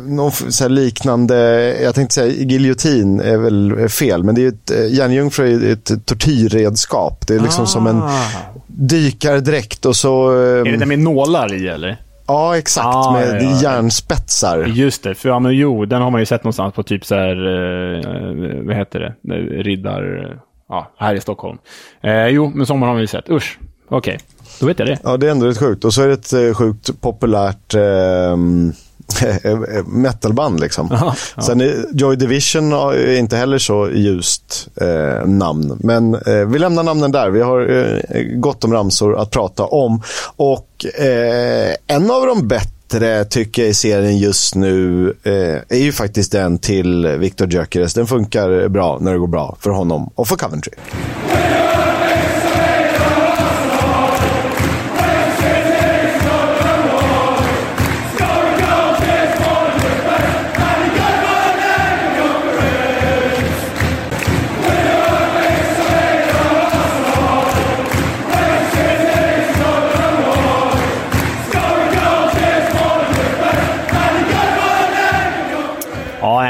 någon så liknande, jag tänkte säga giljotin är väl fel, men det är ju ett, eh, järnjungfru är ett tortyrredskap. Det är liksom som en Ah. dykardräkt och så... Eh, Är det den med nålar i eller? Ja, exakt, Ah, med ja, ja. järnspetsar. Just det, för ja, men jo, den har man ju sett någonstans på typ så här, eh, vad heter det, Eh, riddar, ja, här i Stockholm. Eh, jo, men sommaren har man ju sett. Usch, okej, då vet jag det. Ja, det är ändå rätt sjukt. Och så är det ett eh, sjukt populärt ehm, (laughs) metalband. Liksom. Aha, ja. Sen Joy Division är inte heller så ljust eh, namn. Men eh, vi lämnar namnen där. Vi har eh, gott om ramsor att prata om. Och eh, en av de bättre tycker jag i serien just nu eh, är ju faktiskt den till Victor Gyökeres. Den funkar bra när det går bra för honom och för Coventry.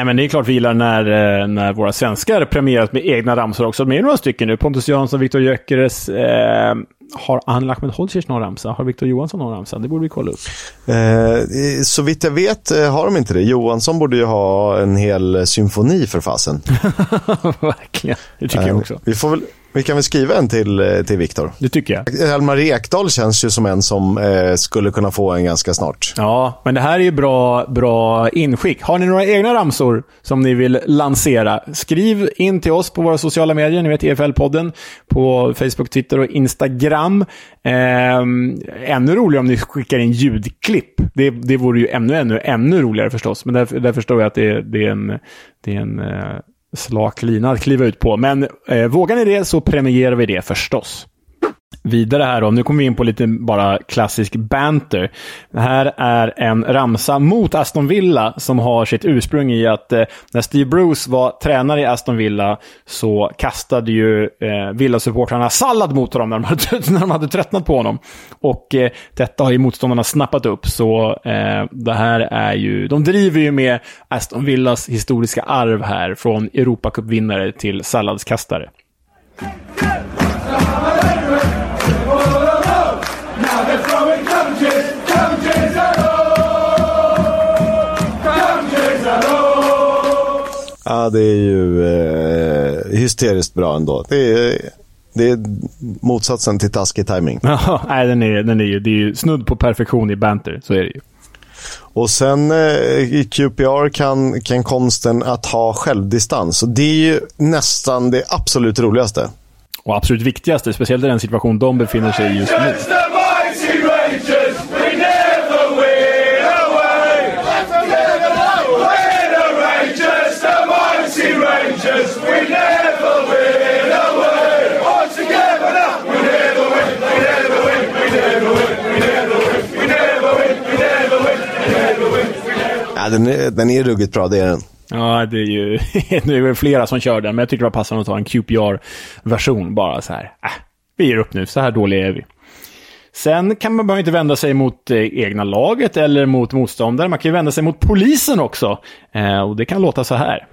Men det är klart vi gillar när, eh, när våra svenskar premieras med egna ramsor också. De är några stycken nu. Pontus Jansson, Viktor Gyökeres. Eh, har Anel Ahmedhodzic någon ramsa? Har Viktor Johansson någon ramsa? Det borde vi kolla upp. Eh, så vitt jag vet eh, har de inte det. Johansson borde ju ha en hel symfoni för fasen. (laughs) Verkligen. Det tycker jag också. Vi får väl, Vi kan väl skriva en till, eh, till Viktor. Det tycker jag. Elmar Ekdal känns ju som en som eh, skulle kunna få en ganska snart. Ja, men det här är ju bra, bra inskick. Har ni några egna ramsor som ni vill lansera? Skriv in till oss på våra sociala medier, ni vet EFL-podden, på Facebook, Twitter och Instagram. Eh, ännu roligare om ni skickar in ljudklipp. Det, det vore ju ännu, ännu, ännu roligare förstås. Men där, där förstår jag att det, det är en, det är en eh, slak lina att kliva ut på. Men eh, vågar ni det så premierar vi det förstås. Vidare här då, nu kommer vi in på lite bara klassisk banter. Det här är en ramsa mot Aston Villa som har sitt ursprung i att eh, när Steve Bruce var tränare i Aston Villa så kastade ju eh, Villasupportrarna sallad mot honom när de hade, (laughs) när de hade tröttnat på honom. Och eh, detta har ju motståndarna snappat upp, så eh, det här är ju... De driver ju med Aston Villas historiska arv här, från Europacupvinnare till salladskastare. Ja, det är ju eh, hysteriskt bra ändå. Det är, det är motsatsen till taskig timing. (laughs) Ja, nej, den är, den är ju, det är ju snudd på perfektion i banter, så är det ju. Och sen eh, i QPR kan, kan konsten att ha självdistans. Och det är ju nästan det absolut roligaste. Och absolut viktigaste, speciellt i den situation de befinner sig i just nu. Ja, den, är, den är ruggigt bra, det är den. Ja, det är ju (laughs) nu är det flera som kör den, men jag tycker det var passande att ta en QPR-version bara så här. Äh, vi ger upp nu, så här dåliga är vi. Sen kan man bara inte vända sig mot eh, egna laget eller mot motståndare. Man kan ju vända sig mot polisen också. Eh, och det kan låta så här.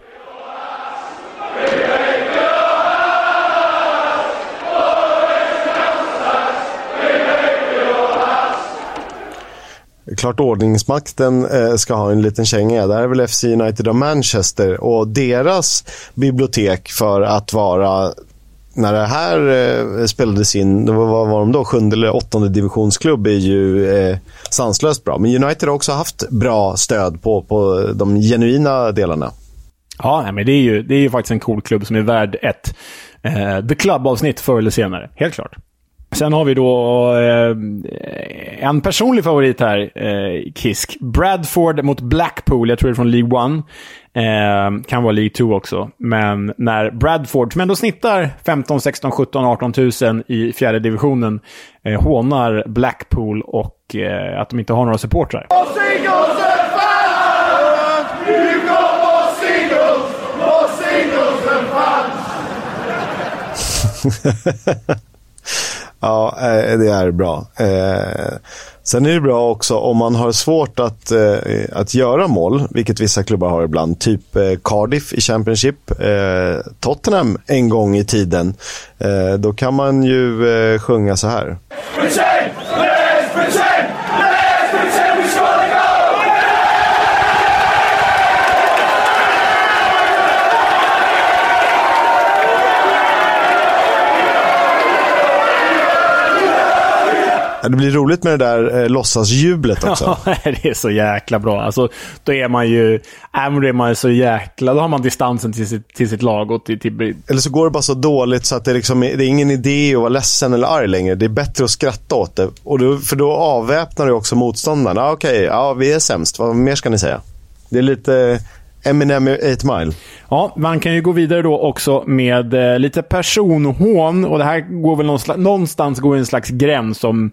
Klart ordningsmakten eh, ska ha en liten känga. Det här är väl FC United of Manchester och deras bibliotek för att vara när det här eh, spelades in, vad var de då? Sjunde eller åttonde divisionsklubb är ju eh, sanslöst bra. Men United har också haft bra stöd på, på de genuina delarna. Ja, men det är, ju, det är ju faktiskt en cool klubb som är värd ett eh, The Club-avsnitt förr eller senare. Helt klart. Sen har vi då eh, en personlig favorit här, eh, Kisk. Bradford mot Blackpool, jag tror det är från League One. Eh, kan vara League 2 också. Men när Bradford, som ändå snittar 15, 16, 17, 18 tusen i fjärde divisionen, eh, hånar Blackpool och eh, att de inte har några supportrar. (laughs) Ja, eh, det är bra. Eh, sen är det bra också om man har svårt att, eh, att göra mål, vilket vissa klubbar har ibland. Typ Cardiff i Championship, Tottenham en gång i tiden. Då kan man ju sjunga så här. Det blir roligt med det där eh, låtsasjublet också. (laughs) Ja, det är så jäkla bra. Alltså, då är man ju äh, då är man så jäkla... Då har man distansen till sitt, till sitt lag. Och till, till... Eller så går det bara så dåligt så att det, liksom, det är ingen idé att vara ledsen eller arg längre. Det är bättre att skratta åt det. Och då, för då avväpnar du också motståndarna. Ah, Okej, okay, ja, vi är sämst. Vad mer ska ni säga? Det är lite... Eminem 8 Mile. Ja, man kan ju gå vidare då också med eh, lite personhån. Och det här går väl någonstans, någonstans går en slags gräns som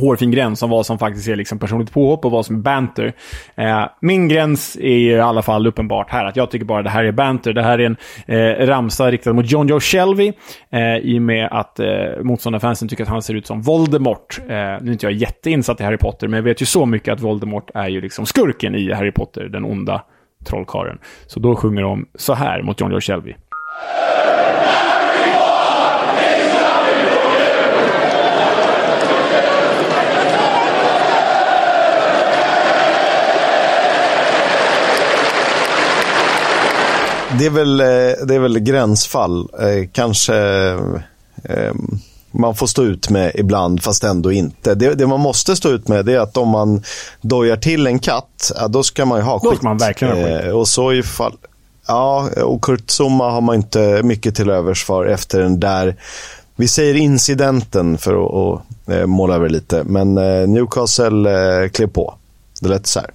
hårfin gräns om vad som faktiskt är liksom personligt påhopp och vad som är banter. Eh, min gräns är i alla fall uppenbart här, att jag tycker bara det här är banter. Det här är en eh, ramsa riktad mot John Joe Shelby, eh, i och med att eh, motståndarfansen tycker att han ser ut som Voldemort. Eh, nu är inte jag jätteinsatt i Harry Potter, men jag vet ju så mycket att Voldemort är ju liksom skurken i Harry Potter, den onda trollkaren. Så då sjunger de så här mot John Joe Shelby. Det är väl, eh, det är väl gränsfall. Eh, kanske eh, man får stå ut med ibland, fast ändå inte. Det, det man måste stå ut med det är att om man dojar till en katt, då ska man ju ha Då skit. ska man verkligen ha skit. Och så i fall... Ja, och Kurt Zuma har man inte mycket till övers för efter den där, vi säger incidenten för att, att måla över lite. Men Newcastle eh, klev på. Det lät så här.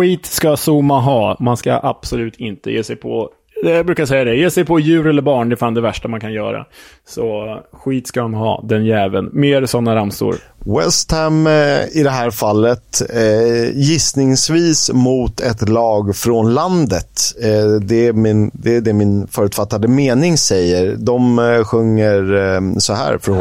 Skit ska Zuma ha. Man ska absolut inte ge sig på jag brukar säga det, ge sig på djur eller barn, det är fan det värsta man kan göra. Så skit ska han ha, den jäveln. Mer sådana ramsor. West Ham eh, i det här fallet eh, gissningsvis mot ett lag från landet. Eh, det, är min, det är det min förutfattade mening säger. De eh, sjunger eh, så här för att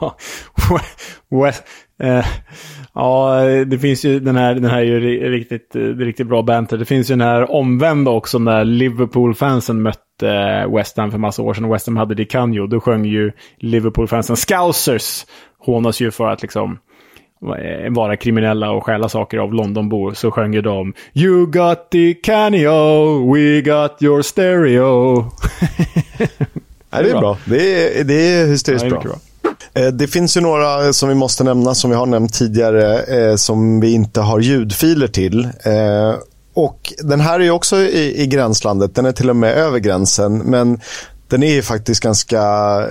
(laughs) eh, ja, det finns ju den här, den här är ju ri- riktigt, är riktigt bra banter. Det finns ju den här omvända också när Liverpool-fansen mötte West Ham för massa år sedan och West Ham hade Di Canio. Då sjöng ju Liverpool-fansen Scousers. Hånas ju för att liksom eh, vara kriminella och stjäla saker av Londonbor. Så sjöng ju de You got Di Canio, we got your stereo. (laughs) Nej, det är bra. Det är, det är hysteriskt Ja, det är bra. bra. Eh, Det finns ju några som vi måste nämna som vi har nämnt tidigare eh, som vi inte har ljudfiler till. Eh, och Den här är också i, i gränslandet. Den är till och med över gränsen. Men den är ju faktiskt ganska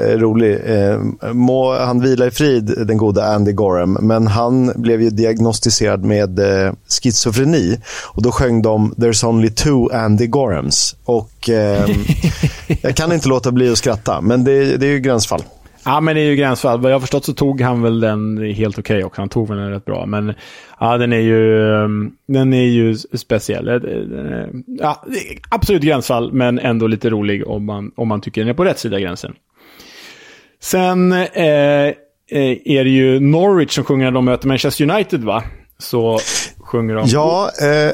eh, rolig. Eh, må han vila i frid, den gode Andy Gorham. Men han blev ju diagnostiserad med eh, schizofreni. Och då sjöng de “There's only two Andy Gorhams”. Och eh, (laughs) jag kan inte låta bli att skratta, men det, det är ju gränsfall. Ja, men det är ju gränsfall. Vad jag har förstått så tog han väl den helt okej också. Han tog väl den rätt bra. Men ja, den är ju, um, den är ju speciell. Eh, eh, ja, absolut gränsfall, men ändå lite rolig om man, om man tycker den är på rätt sida gränsen. Sen eh, eh är det ju Norwich som sjunger när de möter Manchester United, va? Så sjunger de... Ja, eh,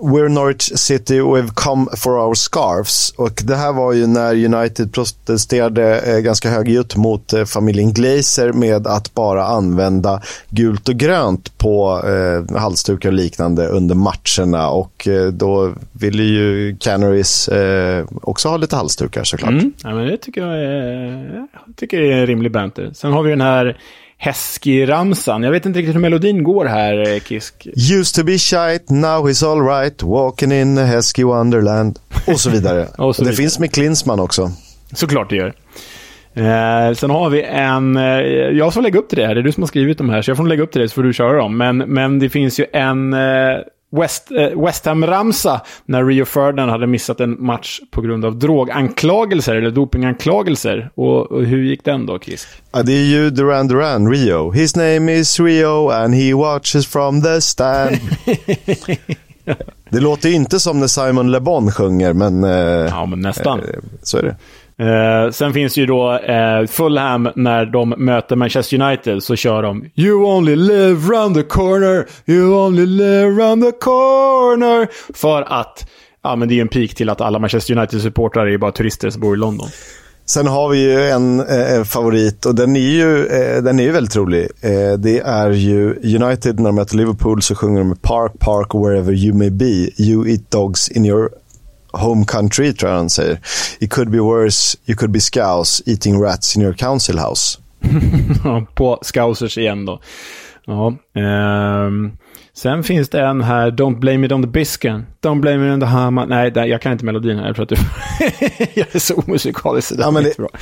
We're Norwich City, we've come for our scarves. Och det här var ju när United protesterade eh, ganska högljutt mot eh, familjen Glazer med att bara använda gult och grönt på eh, halsdukar och liknande under matcherna. Och eh, då ville ju Canaries eh, också ha lite halsdukar såklart. Mm. Ja, men det tycker jag är, jag tycker det är en rimlig banter. Sen har vi den här Hesky-ramsan. Jag vet inte riktigt hur melodin går här, eh, Kisk. Used to be shite, now he's alright, walking in a Hesky Wonderland. Och så vidare. (laughs) Och så det vidare. finns med Klinsman också. Såklart det gör. Eh, sen har vi en... Eh, jag får lägga upp till det här. Det är du som har skrivit de här, så jag får lägga upp till det så får du köra dem. Men, men det finns ju en eh, West, eh, West Ham-ramsa när Rio Ferdinand hade missat en match på grund av droganklagelser eller dopinganklagelser. Och, och hur gick den då, Kisk? Ja, det är ju Duran Duran, Rio. His name is Rio and he watches from the stand. (laughs) det låter ju inte som när Simon Le Bon sjunger, men eh, Ja, men nästan. eh, så är det. Eh, sen finns ju då eh, Fulham när de möter Manchester United så kör de You only live round the corner, you only live round the corner. För att, ja men det är ju en pik till att alla Manchester United-supportrar är bara turister som bor i London. Sen har vi ju en eh, favorit och den är ju, eh, den är ju väldigt rolig. Eh, det är ju United när de möter Liverpool så sjunger de Park, park, wherever you may be. You eat dogs in your home country, tror jag han säger. It could be worse, you could be scouse eating rats in your council house. (laughs) På Scousers igen då. Ja, ehm, sen finns det en här, Don't blame it on the biscuit. Don't blame it on the hammer. Nej, där, jag kan inte melodin här. Jag tror att du... (laughs) jag är så omusikalisk. Ja, men det- bra. (clears throat)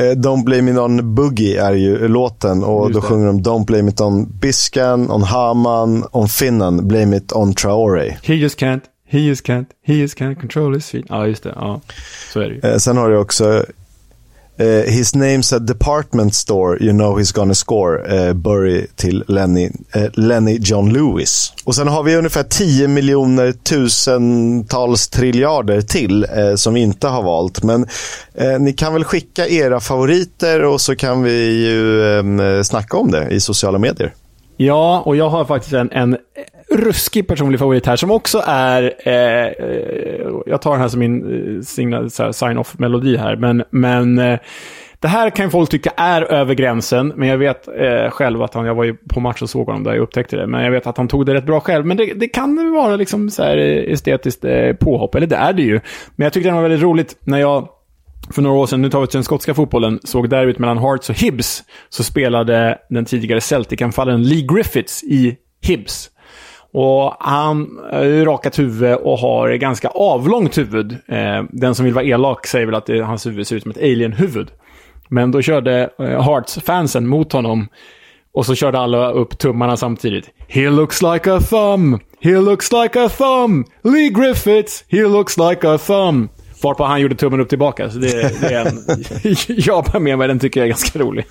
Eh, Don't blame it on Boogie är ju låten och Just då det. sjunger de Don't blame it on Biscan, on Haman, on Finnan, blame it on Traore. He just can't, he just can't, he just can't control his feet. Ja, just det. Ja, så är det ju. Eh, sen har du också Uh, his name's a department store, you know he's gonna score. Uh, Burry till Lenny, uh, Lenny John Lewis. Och sen har vi ungefär 10 miljoner tusentals triljarder till som vi inte har valt. Men ni kan väl skicka era favoriter och så kan vi ju um, snacka om det i sociala medier. Ja, och jag har faktiskt en, en ruskig personlig favorit här som också är... Eh, eh jag tar den här som min eh, sign-off-melodi här, men, men eh, det här kan folk tycka är över gränsen, men jag vet eh, själv att han, jag var ju på match och såg honom där jag upptäckte det, men jag vet att han tog det rätt bra själv. Men det, det kan vara liksom så här estetiskt eh, påhopp, eller det är det ju. Men jag tyckte det var väldigt roligt när jag för några år sedan, nu tar vi till den skotska fotbollen, såg derbyt mellan Hearts och Hibs, så spelade den tidigare Celtic-anfallaren Lee Griffiths i Hibs. Och han eh, har ju rakat huvud och har ganska avlångt huvud. Eh, den som vill vara elak säger väl att det, hans huvud ser ut som ett alien-huvud. Men då körde eh, Hearts-fansen mot honom. Och så körde alla upp tummarna samtidigt. He looks like a thumb! He looks like a thumb! Lee Griffiths! He looks like a thumb! Varpå han gjorde tummen upp tillbaka. Så det, det är en... (laughs) jag bär med mig den tycker jag är ganska rolig.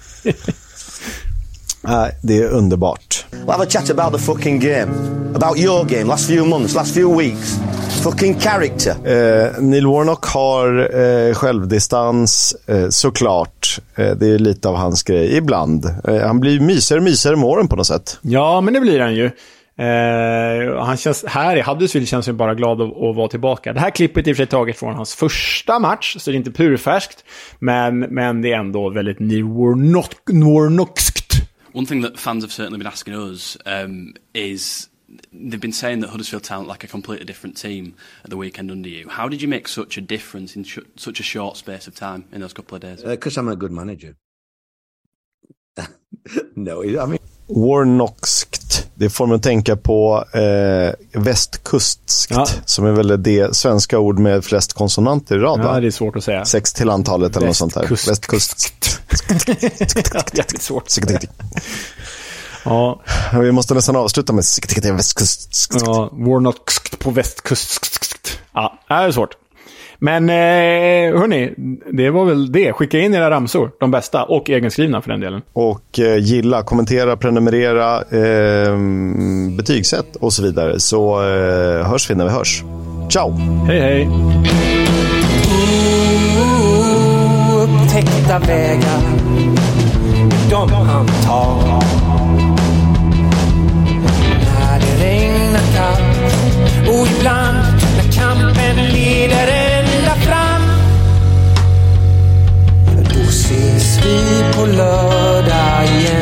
Nej, det är underbart. We'll have a chat about the fucking game. About your game, last few months, last few weeks. Fucking character. Eh, Neil Warnock har eh, självdistans, eh, såklart. Eh, det är lite av hans grej ibland. Eh, han blir mysigare och mysigare med åren på något sätt. Ja, men det blir han ju. Eh, han känns, här i Huddersfield känns han bara glad att, att, vara tillbaka. Det här klippet är i och för sig taget från hans första match, så det är inte purfärskt. Men, men det är ändå väldigt Warnockskt. One thing that fans have certainly been asking us um, is they've been saying that Huddersfield Town like a completely different team at the weekend under you. How did you make such a difference in sh- such a short space of time in those couple of days? Because uh, I'm a good manager. (laughs) no, I mean... Warnockskt. Det får att tänka på eh, västkustskt, ja. som är väl det svenska ord med flest konsonanter i rad. Ja, det är svårt att säga. Sex till antalet eller något sånt där. Västkustskt. (laughs) Jävligt svårt. Ja. Vi måste nästan avsluta med västkust. Ja, Warnockskt på västkust. Ja, det är svårt. Men eh, hörni, det var väl det. Skicka in era ramsor, de bästa, och egenskrivna för den delen. Och eh, gilla, kommentera, prenumerera, eh, betygsätt och så vidare. Så eh, hörs vi när vi hörs. Ciao! Hej, hej! Upptäckta vägar, de han tar. Ses vi på lördag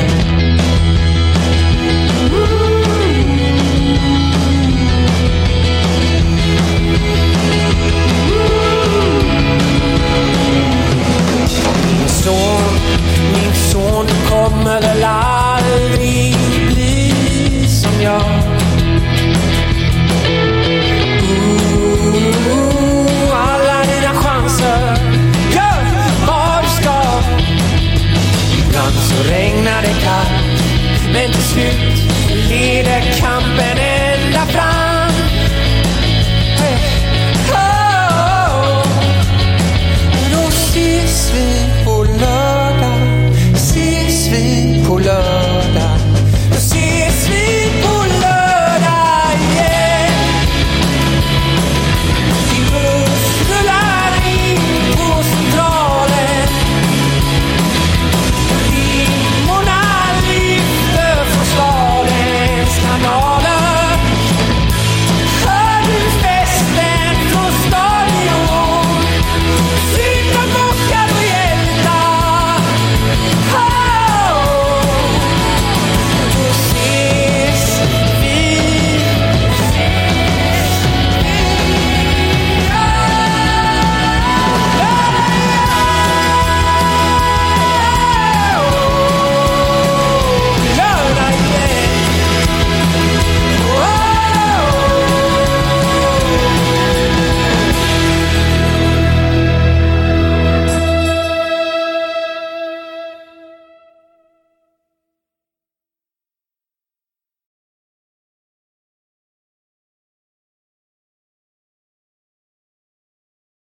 så. Men till slut leder kampen